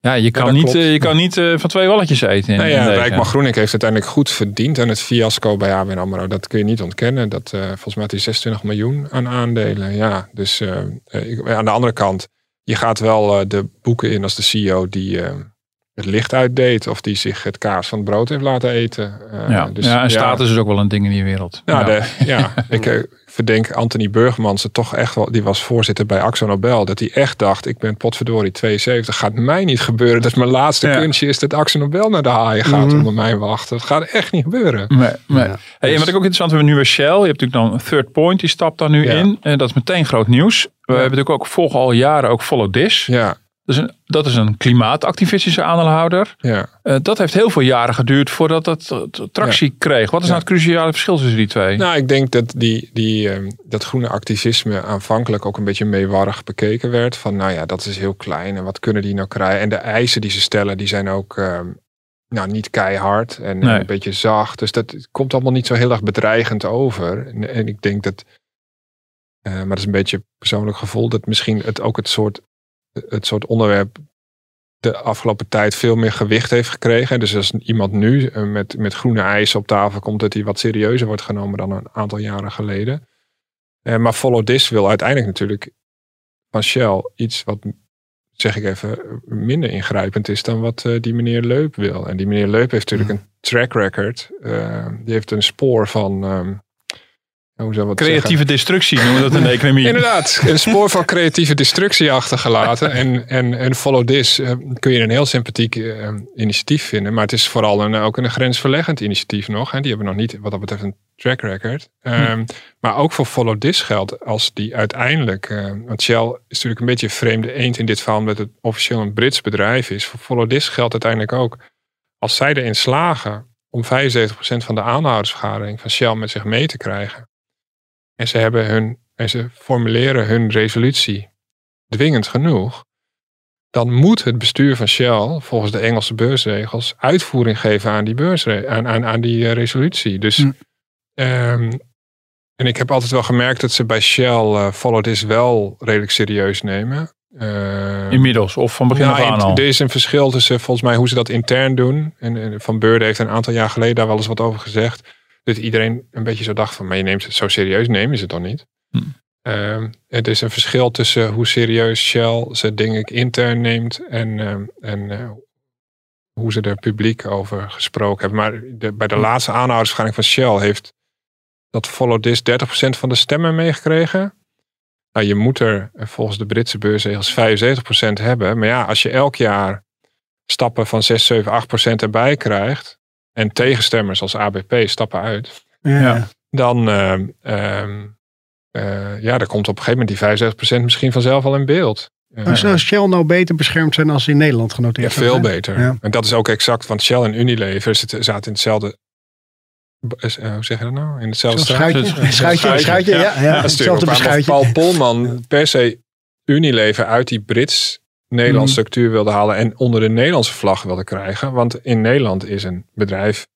ja, je kan, niet, je kan niet uh, van twee walletjes eten. In,
nee, ja, Rijkman Groenik heeft uiteindelijk goed verdiend aan het fiasco bij ABN AMRO. Dat kun je niet ontkennen. Dat, uh, volgens mij had hij 26 miljoen aan aandelen. Ja, dus ik, aan de andere kant, je gaat wel de boeken in als de CEO die het licht uitdeed. Of die zich het kaas van het brood heeft laten eten.
ja, dus, ja, en status is ook wel een ding in die wereld.
Ja, ja. De, ja [LAUGHS] ik verdenk Anthony Burgmans toch echt wel. Die was voorzitter bij Axo Nobel. Dat hij echt dacht: ik ben potverdorie 72. Gaat mij niet gebeuren. Dat mijn laatste ja. kunstje is dat Axo Nobel naar de haaien gaat mm -hmm. onder mijn wachten. Dat gaat echt niet gebeuren.
Nee, nee. Ja, hey, dus. Wat ik ook interessant vind, nu weer Shell. Je hebt natuurlijk dan Third Point, die stapt daar nu ja. in. En dat is meteen groot nieuws. We hebben natuurlijk ook volgen al jaren ook Follow This.
Ja.
Dat is een, dat is een klimaatactivistische aandeelhouder.
Ja.
Uh, dat heeft heel veel jaren geduurd voordat dat tractie ja. kreeg. Wat is ja. nou het cruciale verschil tussen die twee?
Nou, ik denk dat die, die, um, dat groene activisme aanvankelijk ook een beetje meewarig bekeken werd. Van nou ja, dat is heel klein en wat kunnen die nou krijgen? En de eisen die ze stellen, die zijn ook um, nou, niet keihard en nee. een beetje zacht. Dus dat komt allemaal niet zo heel erg bedreigend over. En, en ik denk dat, uh, maar dat is een beetje persoonlijk gevoel, dat misschien het ook het soort het soort onderwerp de afgelopen tijd veel meer gewicht heeft gekregen. Dus als iemand nu met, met groene eisen op tafel komt, dat hij wat serieuzer wordt genomen dan een aantal jaren geleden. Maar Follow This wil uiteindelijk natuurlijk van Shell iets wat, zeg ik even, minder ingrijpend is dan wat die meneer Leup wil. En die meneer Leup heeft natuurlijk een track record. Uh, die heeft een spoor van um,
creatieve
zeggen?
destructie noemen we dat in de economie. [LAUGHS]
Inderdaad, een spoor van creatieve destructie achtergelaten. En, en, en Follow This uh, kun je een heel sympathiek uh, initiatief vinden. Maar het is vooral een, ook een grensverleggend initiatief nog. Hè. Die hebben nog niet wat dat betreft een track record. Um, hm. Maar ook voor Follow This geldt als die uiteindelijk... Uh, want Shell is natuurlijk een beetje een vreemde eend in dit verhaal... omdat het officieel een Brits bedrijf is. Voor Follow This geldt uiteindelijk ook... als zij erin slagen om 75% van de aanhoudersvergadering van Shell met zich mee te krijgen en ze, hebben hun, en ze formuleren hun resolutie dwingend genoeg, dan moet het bestuur van Shell volgens de Engelse beursregels uitvoering geven aan die, beursre aan, aan, aan die resolutie. Dus, hm. um, en ik heb altijd wel gemerkt dat ze bij Shell uh, Follow This wel redelijk serieus nemen. Uh,
Inmiddels, of van begin
nou,
af aan al?
Er is een verschil tussen volgens mij hoe ze dat intern doen. En, en Van Beurden heeft een aantal jaar geleden daar wel eens wat over gezegd. Dat iedereen een beetje zo dacht van, maar je neemt het zo serieus, nemen ze het dan niet.
Hm.
Uh, het is een verschil tussen hoe serieus Shell ze dingen intern neemt en, uh, en uh, hoe ze er publiek over gesproken hebben. Maar de, bij de
Hm.
laatste aanhoudersvergadering van Shell heeft dat Follow This 30% van de stemmen meegekregen. Nou, je moet er volgens de Britse beursregels 75% hebben. Maar ja, als je elk jaar stappen van 6, 7, 8% erbij krijgt. En tegenstemmers als ABP stappen uit.
Ja.
Ja.
Dan, uh, uh, uh, ja, dan komt op een gegeven moment die 65% misschien vanzelf al in beeld.
Maar zou Shell nou beter beschermd zijn als in Nederland genoteerd
Ja, veel beter.
Ja.
En dat is ook exact, want Shell en Unilever zaten in hetzelfde... Uh, hoe zeg je dat nou? In hetzelfde
schuitje. Schuitje, schuitje, ja. ja,
Dat is
hetzelfde.
Paul Polman per se Unilever uit die Brits-Nederlandse
Mhm.
structuur wilde halen en onder de Nederlandse vlag wilde krijgen. Want in Nederland is een bedrijf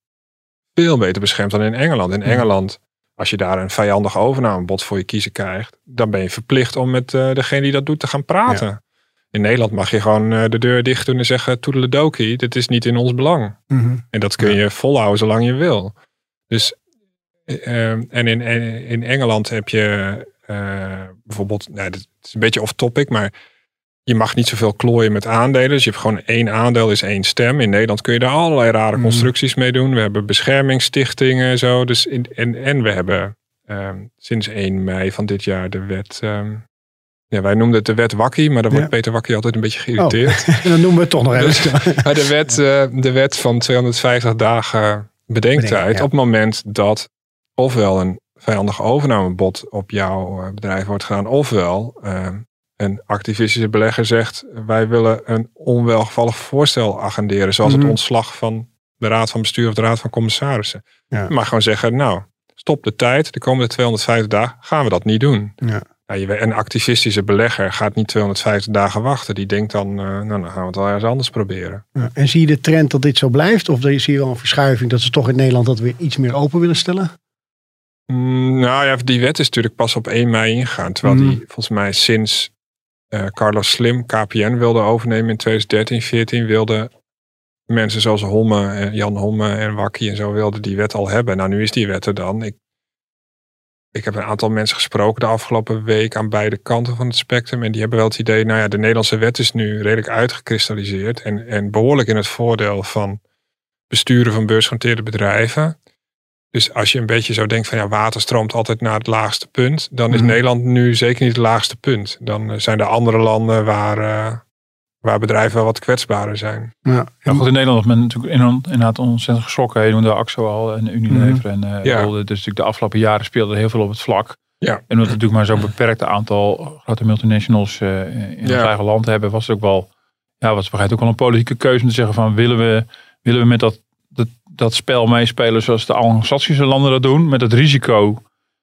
veel beter beschermd dan in Engeland. In
Mhm.
Engeland, als je daar een vijandig overnamebod voor je kiezen krijgt, dan ben je verplicht om met uh, degene die dat doet te gaan praten. In Nederland mag je gewoon uh, de deur dicht doen en zeggen toedeledokie, dit is niet in ons belang.
Mhm.
En dat kun je volhouden zolang je wil. Dus, uh, en in, in Engeland heb je bijvoorbeeld, nou, het is een beetje off topic, maar je mag niet zoveel klooien met aandelen. Dus je hebt gewoon één aandeel is één stem. In Nederland kun je daar allerlei rare
Mhm.
constructies mee doen. We hebben beschermingsstichtingen en zo. Dus in, en, en we hebben um, sinds 1 mei van dit jaar de wet... Um, ja, wij noemden het de wet Wakkie, maar dan wordt
Ja.
Peter Wakkie altijd een beetje geïrriteerd.
Oh, [LAUGHS] dan noemen we het toch nog even. [LAUGHS]
Maar de wet, uh, de wet van 250 dagen bedenktijd.
Ja.
Op het moment dat ofwel een vijandig overnamebod op jouw uh, bedrijf wordt gedaan, ofwel uh, een activistische belegger zegt: wij willen een onwelgevallig voorstel agenderen, zoals
Mhm.
het ontslag van de Raad van Bestuur of de Raad van Commissarissen.
Ja.
Mag gewoon zeggen: nou, stop de tijd, de komende 250 dagen gaan we dat niet doen.
Ja.
Nou, je, een activistische belegger gaat niet 250 dagen wachten. Die denkt dan, uh, nou dan gaan we het wel ergens anders proberen.
Ja. En zie je de trend dat dit zo blijft? Of zie je wel een verschuiving dat ze toch in Nederland dat weer iets meer open willen stellen?
Mm, nou ja, die wet is natuurlijk pas op 1 mei ingegaan. Terwijl
Mhm.
die volgens mij sinds uh, Carlos Slim KPN wilde overnemen in 2013, 14 wilde mensen zoals Homme, Jan Homme en Wakkie en zo wilden die wet al hebben. Nou, nu is die wet er dan. Ik, ik heb een aantal mensen gesproken de afgelopen week aan beide kanten van het spectrum. En die hebben wel het idee, nou ja, de Nederlandse wet is nu redelijk uitgekristalliseerd. En, en behoorlijk in het voordeel van besturen van beursgenoteerde bedrijven. Dus als je een beetje zo denkt van ja, water stroomt altijd naar het laagste punt. Dan is
Mhm.
Nederland nu zeker niet het laagste punt. Dan uh, zijn er andere landen waar, uh, waar bedrijven wel wat kwetsbaarder zijn.
Ja, ja goed, in Nederland is men natuurlijk inderdaad ontzettend geschrokken. Je noemde Axo al en Unilever. Mm -hmm. En uh, ja. dus natuurlijk de afgelopen jaren speelde er heel veel op het vlak.
Ja.
En omdat we natuurlijk maar zo'n beperkt aantal grote multinationals uh, in ja. ons eigen land hebben, was het ook wel, ja, was het ook wel een politieke keuze om te zeggen van willen we, willen we met dat, dat, spel meespelen zoals de Anglo-Saxische landen dat doen, met het risico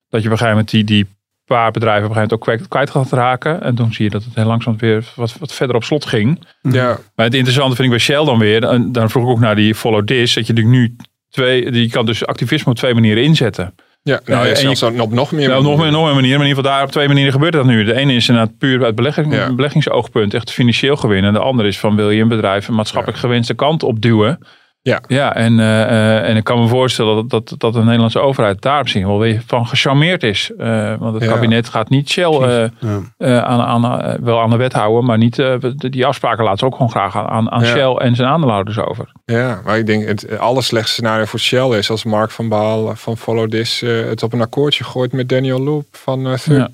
dat je op een gegeven moment die, die paar bedrijven op een gegeven moment ook kwijt gaat raken. En toen zie je dat het heel langzaam weer wat, wat verder op slot ging.
Ja.
Maar het interessante vind ik bij Shell dan weer, en dan vroeg ik ook naar die follow this, dat je natuurlijk nu twee, die kan dus activisme op twee manieren inzetten.
Ja, nou,
Eh,
en je, op nog meer
nou, nog, meer, nog meer manieren, maar in ieder geval daar op twee manieren gebeurt dat nu. De ene is inderdaad puur uit belegging,
Ja.
beleggingsoogpunt, echt financieel gewin. En de andere is van wil je een bedrijf een maatschappelijk gewenste kant opduwen.
Ja.
Ja, en, uh, uh, en ik kan me voorstellen dat, dat, dat de Nederlandse overheid daar misschien wel weer van gecharmeerd is. Uh, want het
Ja.
kabinet gaat niet Shell
Ja.
aan, aan, wel aan de wet houden, maar niet, die afspraken laten ze ook gewoon graag aan, aan
Ja.
Shell en zijn aandeelhouders over.
Ja, maar ik denk het allerslechtste scenario voor Shell is als Mark van Baal van Follow This het op een akkoordje gooit met Daniel Loop van Third
Ja.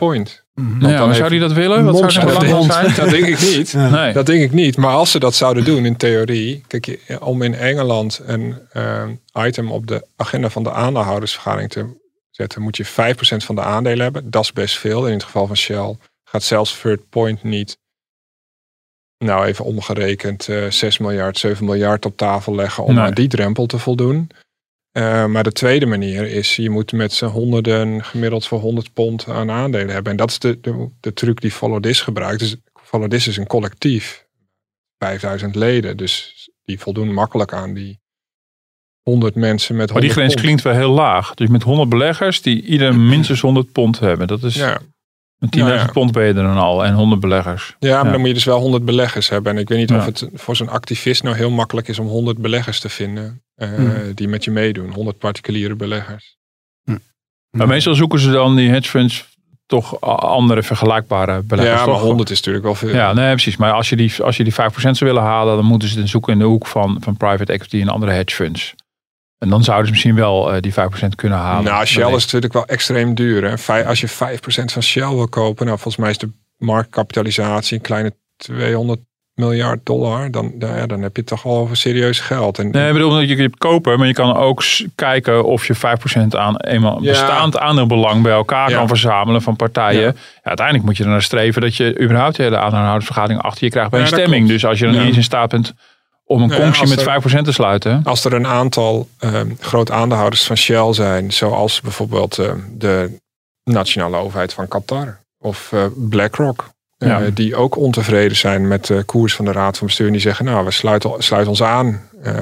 Point.
Nou, maar zou die dat willen? Wat zou zijn belang zijn?
Dat denk ik niet.
Ja.
Nee.
Dat denk ik niet. Maar als ze dat zouden doen in theorie. Kijk, je- om in Engeland een eh, item op de agenda van de aandeelhoudersvergadering te zetten, moet je 5% van de aandelen hebben. Dat is best veel. In het geval van Shell gaat zelfs Third Point niet. Nou, even omgerekend, eh 6 miljard, 7 miljard op tafel leggen om
Nee.
aan die drempel te voldoen. Eh, maar de tweede manier is, je moet met z'n honderden gemiddeld voor 100 pond aan aandelen hebben. En dat is de, de, de truc die Follow This gebruikt. Dus Follow This is een collectief. 5000 leden. Dus die voldoen makkelijk aan die 100 mensen met 100
Maar die grens
pond.
klinkt wel heel laag. Dus met 100 beleggers die ieder minstens 100 pond hebben. Dat is,
Ja,
10.000
Nou ja.
pond ben je er dan al en 100 beleggers.
Ja, maar
Ja.
dan moet je dus wel 100 beleggers hebben. En ik weet niet
Ja.
of het voor zo'n activist nou heel makkelijk is om 100 beleggers te vinden. eh,
Hmm.
Die met je meedoen. 100 particuliere beleggers.
Maar meestal zoeken ze dan die hedge funds toch andere vergelijkbare beleggers.
ja, maar
toch?
100 is natuurlijk wel veel.
Ja, nee, precies. Maar als je die, als je die 5% zou willen halen, dan moeten ze het zoeken in de hoek van, van private equity en andere hedge funds. En dan zouden ze misschien wel eh, die 5% kunnen halen.
Nou, Shell is natuurlijk wel extreem duur. Hè? Vij- Als je 5% van Shell wil kopen, nou volgens mij is de marktkapitalisatie een kleine 200 miljard dollar. Dan, dan, ja, dan heb je het toch wel over serieus geld. En,
Nee, ik bedoel, je kunt kopen, maar je kan ook kijken of je 5% aan eenmaal
Ja.
bestaand aandeelbelang bij elkaar
Ja.
kan verzamelen van partijen.
Ja.
Uiteindelijk moet je er naar streven dat je überhaupt de hele aandeelhoudersvergadering achter je krijgt bij een stemming. Dus als je dan niet eens in staat bent om een conctie
als
met
er-
5% te sluiten.
Als er een aantal ehm groot aandeelhouders van Shell zijn, zoals bijvoorbeeld ehm, de nationale overheid van Qatar of eh, BlackRock, eh,
Ja.
die ook ontevreden zijn met de koers van de Raad van Bestuur, en die zeggen, nou, we sluiten, sluiten ons aan. Eh,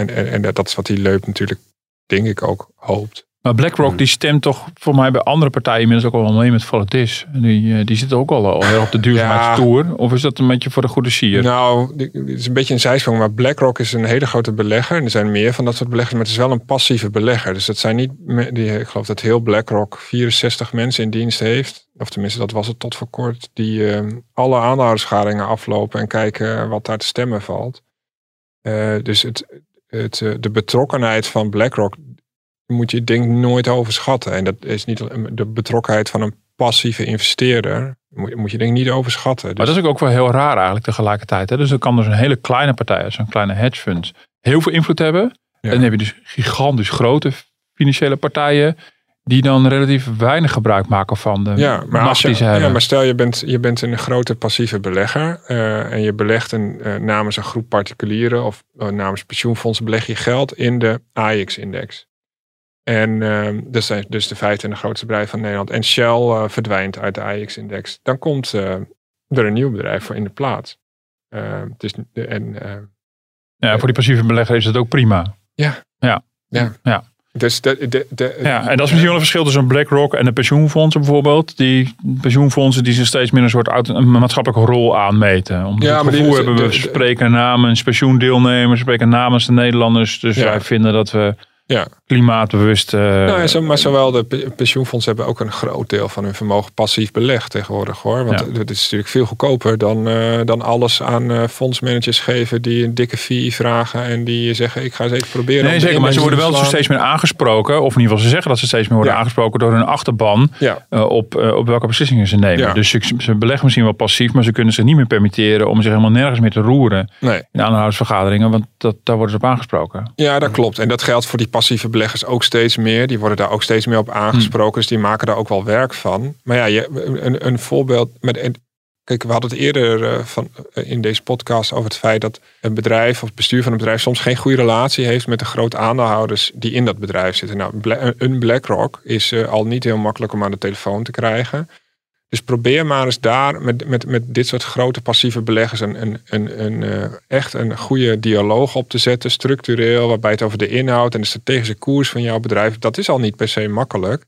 en, en, en dat is wat die leup natuurlijk, denk ik, ook hoopt.
Maar BlackRock die stemt toch voor mij bij andere partijen inmiddels ook al wel mee met Volatis. En Die, eh, die zitten ook al, al heel op de duurzaamheidstoer. Of is dat een beetje voor de goede sier?
Nou, dit is een beetje een zijsprong, maar BlackRock is een hele grote belegger. En er zijn meer van dat soort beleggers, maar het is wel een passieve belegger. Dus dat zijn niet, die, ik geloof dat heel BlackRock 64 mensen in dienst heeft. Of tenminste, dat was het tot voor kort. Die eh, alle aandeelhoudersvergaderingen aflopen en kijken wat daar te stemmen valt. Eh, dus het, het, eh, de betrokkenheid van BlackRock moet je denk nooit overschatten. En dat is niet de betrokkenheid van een passieve investeerder. Moet, moet je denk ik niet overschatten.
Maar dat is ook wel heel raar eigenlijk tegelijkertijd. Hè? Dus dan kan dus een hele kleine partij, zo'n kleine hedge fund, heel veel invloed hebben.
Ja.
En dan heb je dus gigantisch grote financiële partijen die dan relatief weinig gebruik maken van de
Ja, maar,
macht
je,
die ze hebben.
ja, maar stel je bent, je bent een grote passieve belegger eh, en je belegt een, eh, namens een groep particulieren of eh, namens pensioenfondsen beleg je geld in de AX-index. En ehm, dat zijn dus de 25 grootste bedrijven van Nederland. En Shell eh, verdwijnt uit de AX-index. Dan komt eh, er een nieuw bedrijf voor in de plaats. Eh, het is, de- en, eh,
ja, voor die passieve belegger is het ook prima.
dus de, de, de,
Ja, en dat is misschien wel een verschil tussen BlackRock en de pensioenfondsen bijvoorbeeld. Die pensioenfondsen die zich steeds meer een soort auto- een maatschappelijke rol aanmeten. Omdat
Ja,
ja, het
die- de-
hebben, we
de-
spreken namens pensioendeelnemers, spreken namens de Nederlanders. Dus
Ja.
wij vinden dat we
Ja.
klimaatbewust... eh,
Nou, ja, zo, maar zowel de pe- pensioenfondsen hebben ook een groot deel van hun vermogen passief belegd tegenwoordig hoor. Want
Ja.
het is natuurlijk veel goedkoper dan, eh, dan alles aan eh, fondsmanagers geven die een dikke fee vragen en die zeggen ik ga eens even proberen.
Nee, zeker. Maar ze worden wel
te
steeds meer aangesproken. Of in ieder geval ze zeggen dat ze steeds meer worden
Ja.
aangesproken door hun achterban. Op, op welke beslissingen ze nemen. Dus ze, ze beleggen misschien wel passief. Maar ze kunnen zich niet meer permitteren om zich helemaal nergens meer te roeren.
Nee.
In aandeelhoudersvergaderingen. Want dat, daar worden ze op aangesproken.
Ja, dat klopt. En dat geldt voor die passieve beleggers ook steeds meer. Die worden daar ook steeds meer op aangesproken. Dus die maken daar ook wel werk van. Maar ja, je, een, een voorbeeld. Met, kijk, we hadden het eerder eh, van, eh, in deze podcast over het feit dat een bedrijf of het bestuur van een bedrijf soms geen goede relatie heeft met de grote aandeelhouders die in dat bedrijf zitten. Nou, een BlackRock is eh, al niet heel makkelijk om aan de telefoon te krijgen. Dus probeer maar eens daar met, met, met dit soort grote passieve beleggers een, een, een, een, eh, echt een goede dialoog op te zetten, structureel, waarbij het over de inhoud en de strategische koers van jouw bedrijf, dat is al niet per se makkelijk.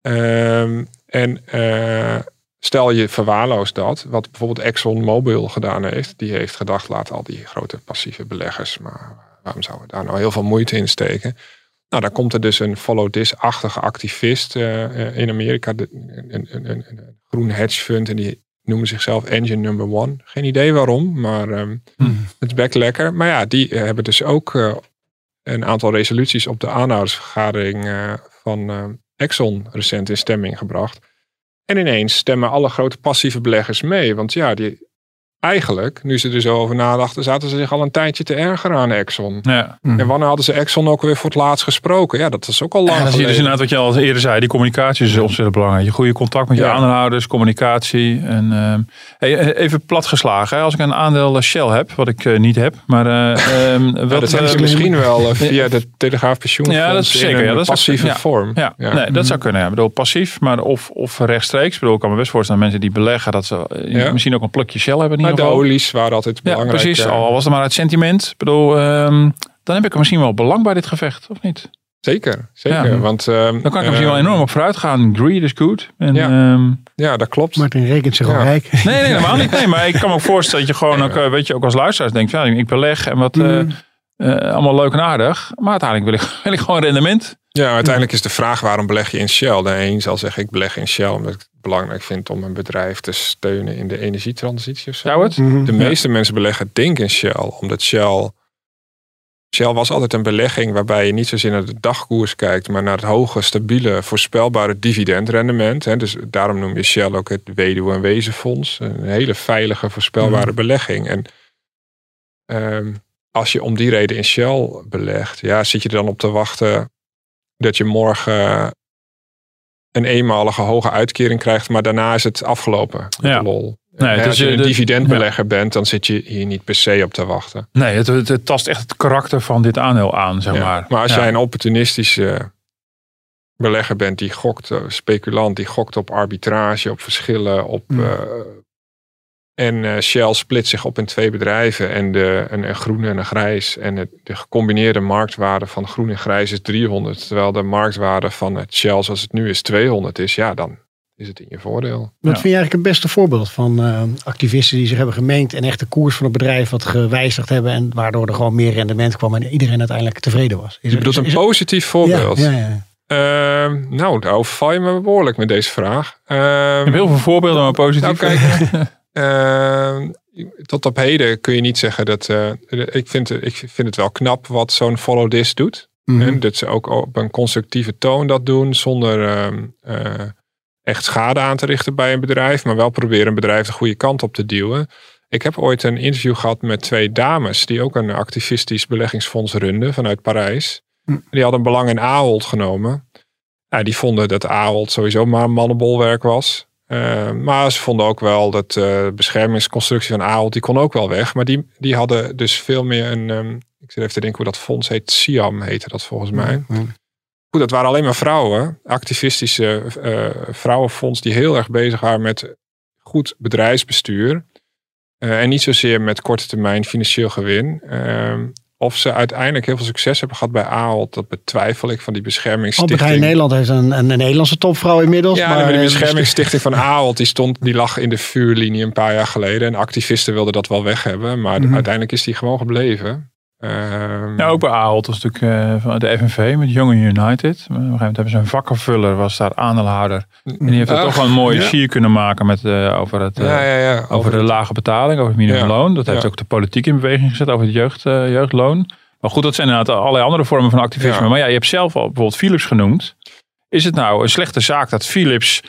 Ehm, en eh, stel je verwaarloost dat, wat bijvoorbeeld ExxonMobil gedaan heeft, die heeft gedacht, laat al die grote passieve beleggers, maar waarom zouden we daar nou heel veel moeite in steken? Nou, dan komt er dus een follow this-achtige activist eh, eh, in Amerika, de- een, een, een, een groen hedge fund, en die noemen zichzelf Engine Number One. Geen idee waarom, maar ehm, het is best lekker. Maar ja, die eh, hebben dus ook een aantal resoluties op de aanhoudersvergadering van Exxon recent in stemming gebracht. En ineens stemmen alle grote passieve beleggers mee. Want ja, die, eigenlijk, nu ze er zo over nadachten, zaten ze zich al een tijdje te ergeren aan Exxon.
Ja.
En wanneer hadden ze Exxon ook weer voor het laatst gesproken? Ja, dat is ook al lang
En dan zie je dus inderdaad wat je al eerder zei. Die communicatie is ontzettend belangrijk. Je goede contact met je
Ja.
aandeelhouders, communicatie. En, ehm, hey, even platgeslagen. Als ik een aandeel Shell heb, wat ik eh, niet heb. Maar eh, [LAUGHS]
Ja,
wat,
dat
eh,
misschien wel eh, [LAUGHS] via de Telegraaf Pensioenfonds
Ja, dat is zeker, ja, dat is-
passieve vorm.
Ja, Nee, dat zou kunnen. Ja. Ik bedoel, passief, maar of, of rechtstreeks. Ik bedoel, ik kan me best voorstellen dat mensen die beleggen, dat ze eh, misschien ook een plukje Shell hebben ieder
de olies waren altijd
Ja,
belangrijk.
precies.
eh,
Al was het maar uit sentiment. Ik bedoel, ehm, dan heb ik er misschien wel belang bij dit gevecht, of niet?
Zeker, zeker.
Ja.
Want, ehm,
Dan kan ik er misschien wel
eh,
enorm op vooruit gaan. Greed is good. En,
Ja.
ehm,
Ja, dat klopt.
Martin rekent zich al
Ja.
rijk.
nee, nee, helemaal [LAUGHS] niet. Nee, maar ik kan me ook voorstellen dat je gewoon ook, eh, weet je, ook als luisteraars denkt, ja, ik beleg en wat, eh, eh, allemaal leuk en aardig. Maar uiteindelijk wil ik, [LAUGHS] wil ik gewoon rendement.
Ja, uiteindelijk is de vraag waarom beleg je in Shell? De een zal zeggen ik beleg in Shell omdat ik het belangrijk vind om een bedrijf te steunen in de energietransitie of zo.
Zou het?
Mhm.
De meeste mensen beleggen denk in Shell, omdat Shell. Shell was altijd een belegging waarbij je niet zozeer naar de dagkoers kijkt, maar naar het hoge, stabiele, voorspelbare dividendrendement. Hè. Dus daarom noem je Shell ook het weduwe- en wezenfonds. Een hele veilige, voorspelbare belegging. En ehm, als je om die reden in Shell belegt, ja, zit je er dan op te wachten dat je morgen een eenmalige hoge uitkering krijgt, maar daarna is het afgelopen.
Ja.
lol.
Nee,
als je
eh,
een
de-
dividendbelegger bent, dan zit je hier niet per se op te wachten.
Nee, het, het, het tast echt het karakter van dit aandeel aan, zeg
Ja.
maar.
als jij een opportunistische belegger bent die gokt, eh, speculant die gokt op arbitrage, op verschillen, op.
Hmm.
En eh, Shell split zich op in twee bedrijven en de, een, een groene en een grijs. En het, de gecombineerde marktwaarde van groen en grijs is 300. Terwijl de marktwaarde van het Shell zoals het nu is 200 is. Ja, dan is het in je voordeel.
Wat
Ja.
vind je eigenlijk het beste voorbeeld van eh, activisten die zich hebben gemeend en echt de koers van het bedrijf wat gewijzigd hebben en waardoor er gewoon meer rendement kwam en iedereen uiteindelijk tevreden was? Is
Je bedoelt een
is-
positief voorbeeld.
Ja, ja, ja.
Ehm, nou, daar overval je me behoorlijk met deze vraag. Ehm,
Ik heb heel veel voorbeelden, maar positief.
Nou, kijk, [LAUGHS] tot op heden kun je niet zeggen dat. eh, ik, vind, ik vind het wel knap wat zo'n Follow This doet. En dat ze ook op een constructieve toon dat doen. Zonder ehm, eh, echt schade aan te richten bij een bedrijf. Maar wel proberen een bedrijf de goede kant op te duwen. Ik heb ooit een interview gehad met twee dames. Die ook een activistisch beleggingsfonds runden vanuit Parijs.
Hm.
Die hadden belang in Ahold genomen. Ja, die vonden dat Ahold sowieso maar een mannenbolwerk was. Uh, maar ze vonden ook wel dat de uh, beschermingsconstructie van Ahold, die kon ook wel weg. Maar die, die hadden dus veel meer een, um, ik zit even te denken hoe dat fonds heet, Siam heette dat volgens mij. Goed, dat waren alleen maar vrouwen, activistische uh, vrouwenfonds die heel erg bezig waren met goed bedrijfsbestuur. En niet zozeer met korte termijn financieel gewin. Of ze uiteindelijk heel veel succes hebben gehad bij Ahold, dat betwijfel ik van die beschermingsstichting.
Albert Heijn Nederland heeft een, een, een Nederlandse topvrouw inmiddels.
Ja, maar de beschermingsstichting van [LAUGHS] Ahold, die, stond, die lag in de vuurlinie een paar jaar geleden. En activisten wilden dat wel weg hebben, maar mm -hmm. uiteindelijk is die gewoon gebleven. Um,
ja, ook bij Ahold was natuurlijk uh, van de FNV met Young United. Op een gegeven moment hebben ze een vakkenvuller, was daar aandeelhouder. En die heeft er toch wel een mooie ja. sier kunnen maken met, uh, over, het, uh,
ja, ja,
over, over de het, lage betaling, over het minimumloon. Dat heeft ook de politiek in beweging gezet over het jeugd, uh, jeugdloon. Maar goed, dat zijn inderdaad allerlei andere vormen van activisme. Maar ja, je hebt zelf al bijvoorbeeld Philips genoemd. Is het nou een slechte zaak dat Philips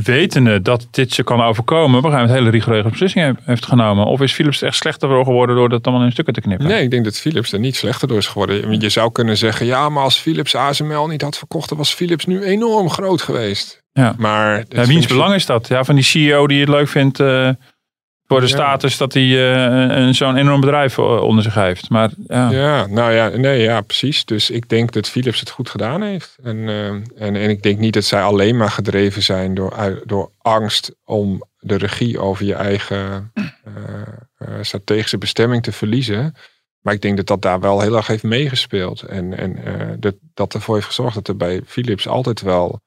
wetende dat dit ze kan overkomen, op een gegeven hele rigoureuze beslissingen heeft genomen? Of is Philips echt slechter geworden door dat allemaal in stukken te knippen?
Nee, ik denk dat Philips er niet slechter door is geworden. Je zou kunnen zeggen, ja, maar als Philips ASML niet had verkocht, dan was Philips nu enorm groot geweest.
Ja.
Maar
ja, wiens belang is dat? Ja, van die CEO die het leuk vindt uh, voor de status dat hij uh, zo'n enorm bedrijf eh, onder zich heeft. Maar, ja.
ja, nou ja, nee, ja, precies. Dus ik denk dat Philips het goed gedaan heeft. En, uh, en, en ik denk niet dat zij alleen maar gedreven zijn door, door angst om de regie over je eigen uh, strategische bestemming te verliezen. Maar ik denk dat dat daar wel heel erg heeft meegespeeld. En, en dat, dat ervoor heeft gezorgd dat er bij Philips altijd wel,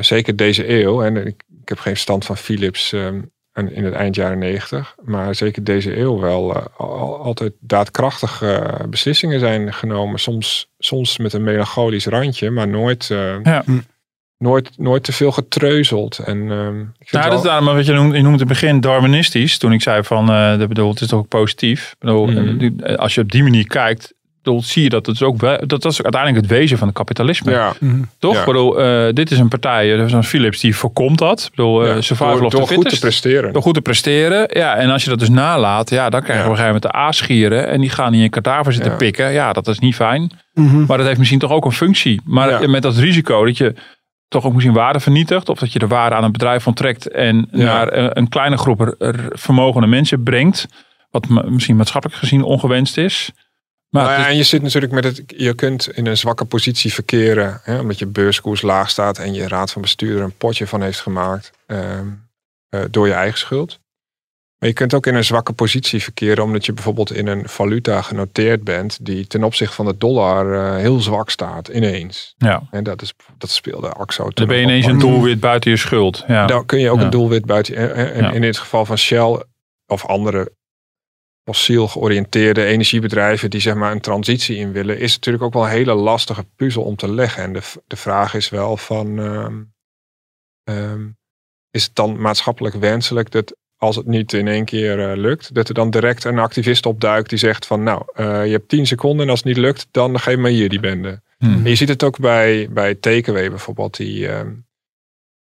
zeker deze eeuw, en ik, ik heb geen stand van Philips um, in het eind jaren negentig. Maar zeker deze eeuw wel uh, al, altijd daadkrachtige uh, beslissingen zijn genomen. Soms, soms met een melancholisch randje, maar nooit, uh,
ja.
nooit, nooit te veel getreuzeld. En, ik
nou, dat is daarom wat je noemt, je noemt het begin Darwinistisch. Toen ik zei van, uh, dat bedoel, het is toch ook positief. Bedoel, mm. Als je op die manier kijkt, bedoel, zie je dat het is ook wel, dat is uiteindelijk het wezen van het kapitalisme.
Ja.
Toch?
Ja.
Ik bedoel, uh, dit is een partij, zoals Philips, die voorkomt dat. Ik bedoel,
ja.
uh, survival
door, door
of the
goed te presteren.
Door goed te presteren. Ja, en als je dat dus nalaat, ja, dan krijg je ja. op een gegeven moment de aasgieren. En die gaan in je kadaver zitten ja. pikken. Ja, dat is niet fijn.
Mhm.
Mm -hmm. Maar dat heeft misschien toch ook een functie. Maar met dat risico dat je toch ook misschien waarde vernietigt. Of dat je de waarde aan een bedrijf onttrekt. En naar een kleine groep er, er vermogende mensen brengt. Wat misschien maatschappelijk gezien ongewenst is.
Maar nou ja, en je zit natuurlijk met het. Je kunt in een zwakke positie verkeren. Hè, omdat je beurskoers laag staat en je raad van bestuur er een potje van heeft gemaakt. Uh, uh, door je eigen schuld. Maar je kunt ook in een zwakke positie verkeren, omdat je bijvoorbeeld in een valuta genoteerd bent die ten opzichte van de dollar eh, heel zwak staat, ineens.
Ja.
En dat, is, dat speelde Axo toen
Dan ben je ineens een doelwit buiten je schuld. Ja.
Dan kun je ook
Ja.
een doelwit buiten. En, en- en
Ja.
in dit geval van Shell of andere fossiel georiënteerde energiebedrijven die zeg maar een transitie in willen, is natuurlijk ook wel een hele lastige puzzel om te leggen. En de, de vraag is wel van, ehm, ehm, is het dan maatschappelijk wenselijk dat als het niet in één keer eh, lukt, dat er dan direct een activist opduikt die zegt van, nou, eh, je hebt 10 seconden en als het niet lukt, dan geef maar hier die bende.
Hm.
En je ziet het ook bij, bij Takeaway bijvoorbeeld. Die, ehm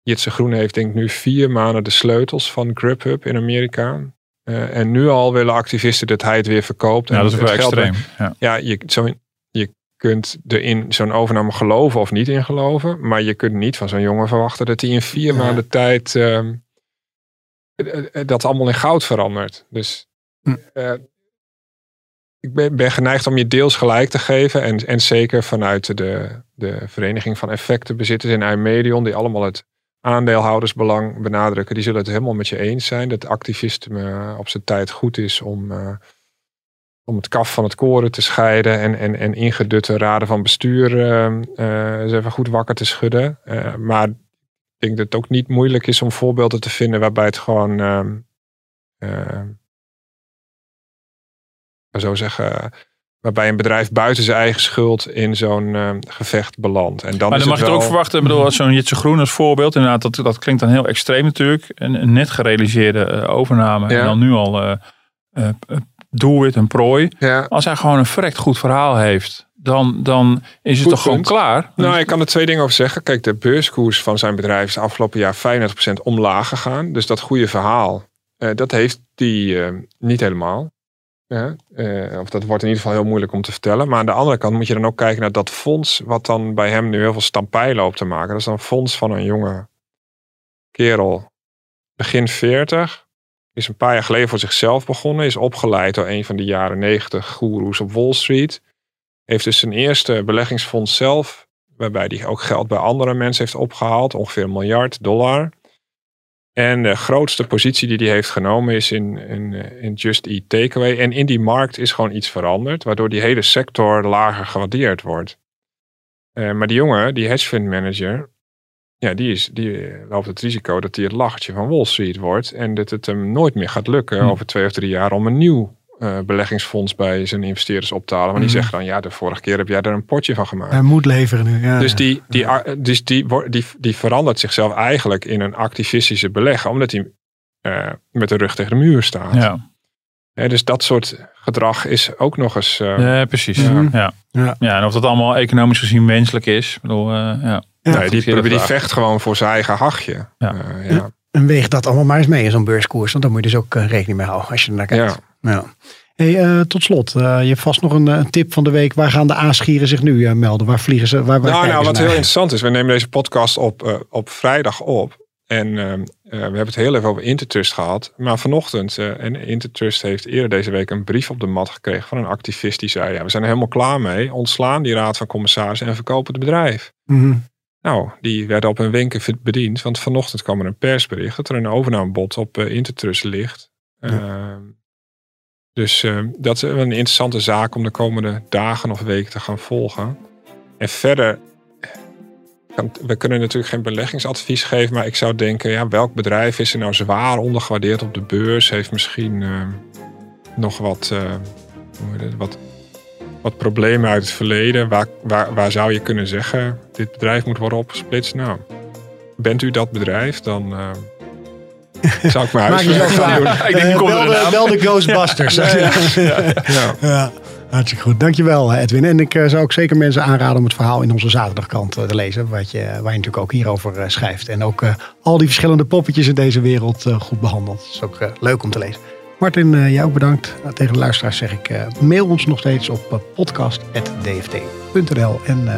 Jitse Groen heeft denk ik nu vier maanden de sleutels van Grubhub in Amerika. Eh, en nu al willen activisten dat hij het weer verkoopt.
Ja,
En
dat is wel extreem. Ja.
Ja, je, zo, je kunt er in zo'n overname geloven of niet in geloven. Maar je kunt niet van zo'n jongen verwachten dat hij in vier
Ja.
maanden tijd ehm, eh, eh, dat allemaal in goud verandert. Dus
Hm.
eh, ik ben, ben geneigd om je deels gelijk te geven. En, en zeker vanuit de, de Vereniging van Effectenbezitters in IJmedion, die allemaal het aandeelhoudersbelang benadrukken, die zullen het helemaal met je eens zijn. Dat activisme op zijn tijd goed is om, eh, om het kaf van het koren te scheiden en, en, en ingedutte raden van bestuur eh, eh, eens even goed wakker te schudden. Eh, maar ik denk dat het ook niet moeilijk is om voorbeelden te vinden waarbij het gewoon, ehm eh, zo zeggen, waarbij een bedrijf buiten zijn eigen schuld in zo'n ehm, gevecht belandt. En dan
Maar dan mag je
het
ook
wel-
verwachten. Ik bedoel, als zo'n Jitse Groen als voorbeeld. Inderdaad, dat, dat klinkt dan heel extreem natuurlijk. Een, een net gerealiseerde eh, overname.
Ja.
En dan nu al eh eh, eh, doelwit en prooi.
Ja.
Als hij gewoon een verrekt goed verhaal heeft. Dan, dan is het
Goed
toch gewoon klaar.
Nou, ik kan er twee dingen over zeggen. Kijk, de beurskoers van zijn bedrijf is afgelopen jaar 35% omlaag gegaan. Dus dat goede verhaal, eh, dat heeft die eh, niet helemaal. Eh, of dat wordt in ieder geval heel moeilijk om te vertellen. Maar aan de andere kant moet je dan ook kijken naar dat fonds, wat dan bij hem nu heel veel stampij loopt te maken. Dat is dan een fonds van een jonge kerel, begin 40. Is een paar jaar geleden voor zichzelf begonnen. Is opgeleid door een van de jaren 90 goeroes op Wall Street. Heeft dus zijn eerste beleggingsfonds zelf, waarbij hij ook geld bij andere mensen heeft opgehaald, ongeveer een miljard dollar. En de grootste positie die hij heeft genomen is in, in, eh, in Just Eat Takeaway. En in die markt is gewoon iets veranderd, waardoor die hele sector lager gewaardeerd wordt. Eh, maar die jongen, die hedge fund manager, ja, die, is, die eh, loopt het risico dat hij het lachertje van Wall Street wordt. En dat het hem nooit meer gaat lukken
Hm.
over twee of drie jaar om een nieuw eh, beleggingsfonds bij zijn investeerders op te halen. Want die
Mhm.
zeggen dan, ja, de vorige keer heb jij er een potje van gemaakt.
Hij moet leveren nu. Ja,
Dus,
ja.
die, die, dus die, die, die verandert zichzelf eigenlijk in een activistische belegger, omdat hij eh, met de rug tegen de muur staat.
Ja,
Hè, dus dat soort gedrag is ook nog eens. eh,
ja precies.
Ja.
Ja.
Ja.
Ja. en of dat allemaal economisch gezien wenselijk is. Ik bedoel, eh, ja.
Ja,
nee, die, die vecht gewoon voor zijn eigen hachje.
Ja.
Eh, ja.
En weeg dat allemaal maar eens mee in zo'n beurskoers. Want daar moet je dus ook rekening mee houden als je er naar kijkt.
Ja.
Ja. Hey, eh, tot slot, eh, je hebt vast nog een, eh, een tip van de week. Waar gaan de aasgieren zich nu eh, melden? Waar vliegen ze? Waar, waar
Nou, nou,
ze
wat
naar?
heel interessant is, we nemen deze podcast op, eh, op vrijdag op. En ehm, eh, we hebben het heel even over Intertrust gehad. Maar vanochtend, eh, en Intertrust heeft eerder deze week een brief op de mat gekregen van een activist die zei: ja, we zijn er helemaal klaar mee. Ontslaan die raad van commissarissen en verkopen het bedrijf.
Mhm.
Nou, die werden op een wenken bediend. Want vanochtend kwam er een persbericht dat er een overnamebod op eh, Intertrust ligt. Ehm, dus ehm, dat is een interessante zaak om de komende dagen of weken te gaan volgen. En verder, we kunnen natuurlijk geen beleggingsadvies geven, maar ik zou denken, ja, welk bedrijf is er nou zwaar ondergewaardeerd op de beurs? Heeft misschien ehm, nog wat, eh, wat, wat problemen uit het verleden? Waar, waar, waar zou je kunnen zeggen, dit bedrijf moet worden opgesplitst? Nou, bent u dat bedrijf, dan eh, [LAUGHS] zou ik huiswerk
jezelf
gaan doen.
klaar.
Ik denk, die
Eh,
er
de, Ghostbusters. [LAUGHS]
Ja.
Hartstikke goed. Dankjewel eh, Edwin. En ik eh, zou ook zeker mensen aanraden om het verhaal in onze zaterdagkrant eh, te lezen. Wat je, waar je natuurlijk ook hierover schrijft. En ook al die verschillende poppetjes in deze wereld goed behandeld. Dat is ook leuk om te lezen. Martin, jij ook bedankt. Tegen de luisteraars zeg ik, mail ons nog steeds op podcast.dft.nl. En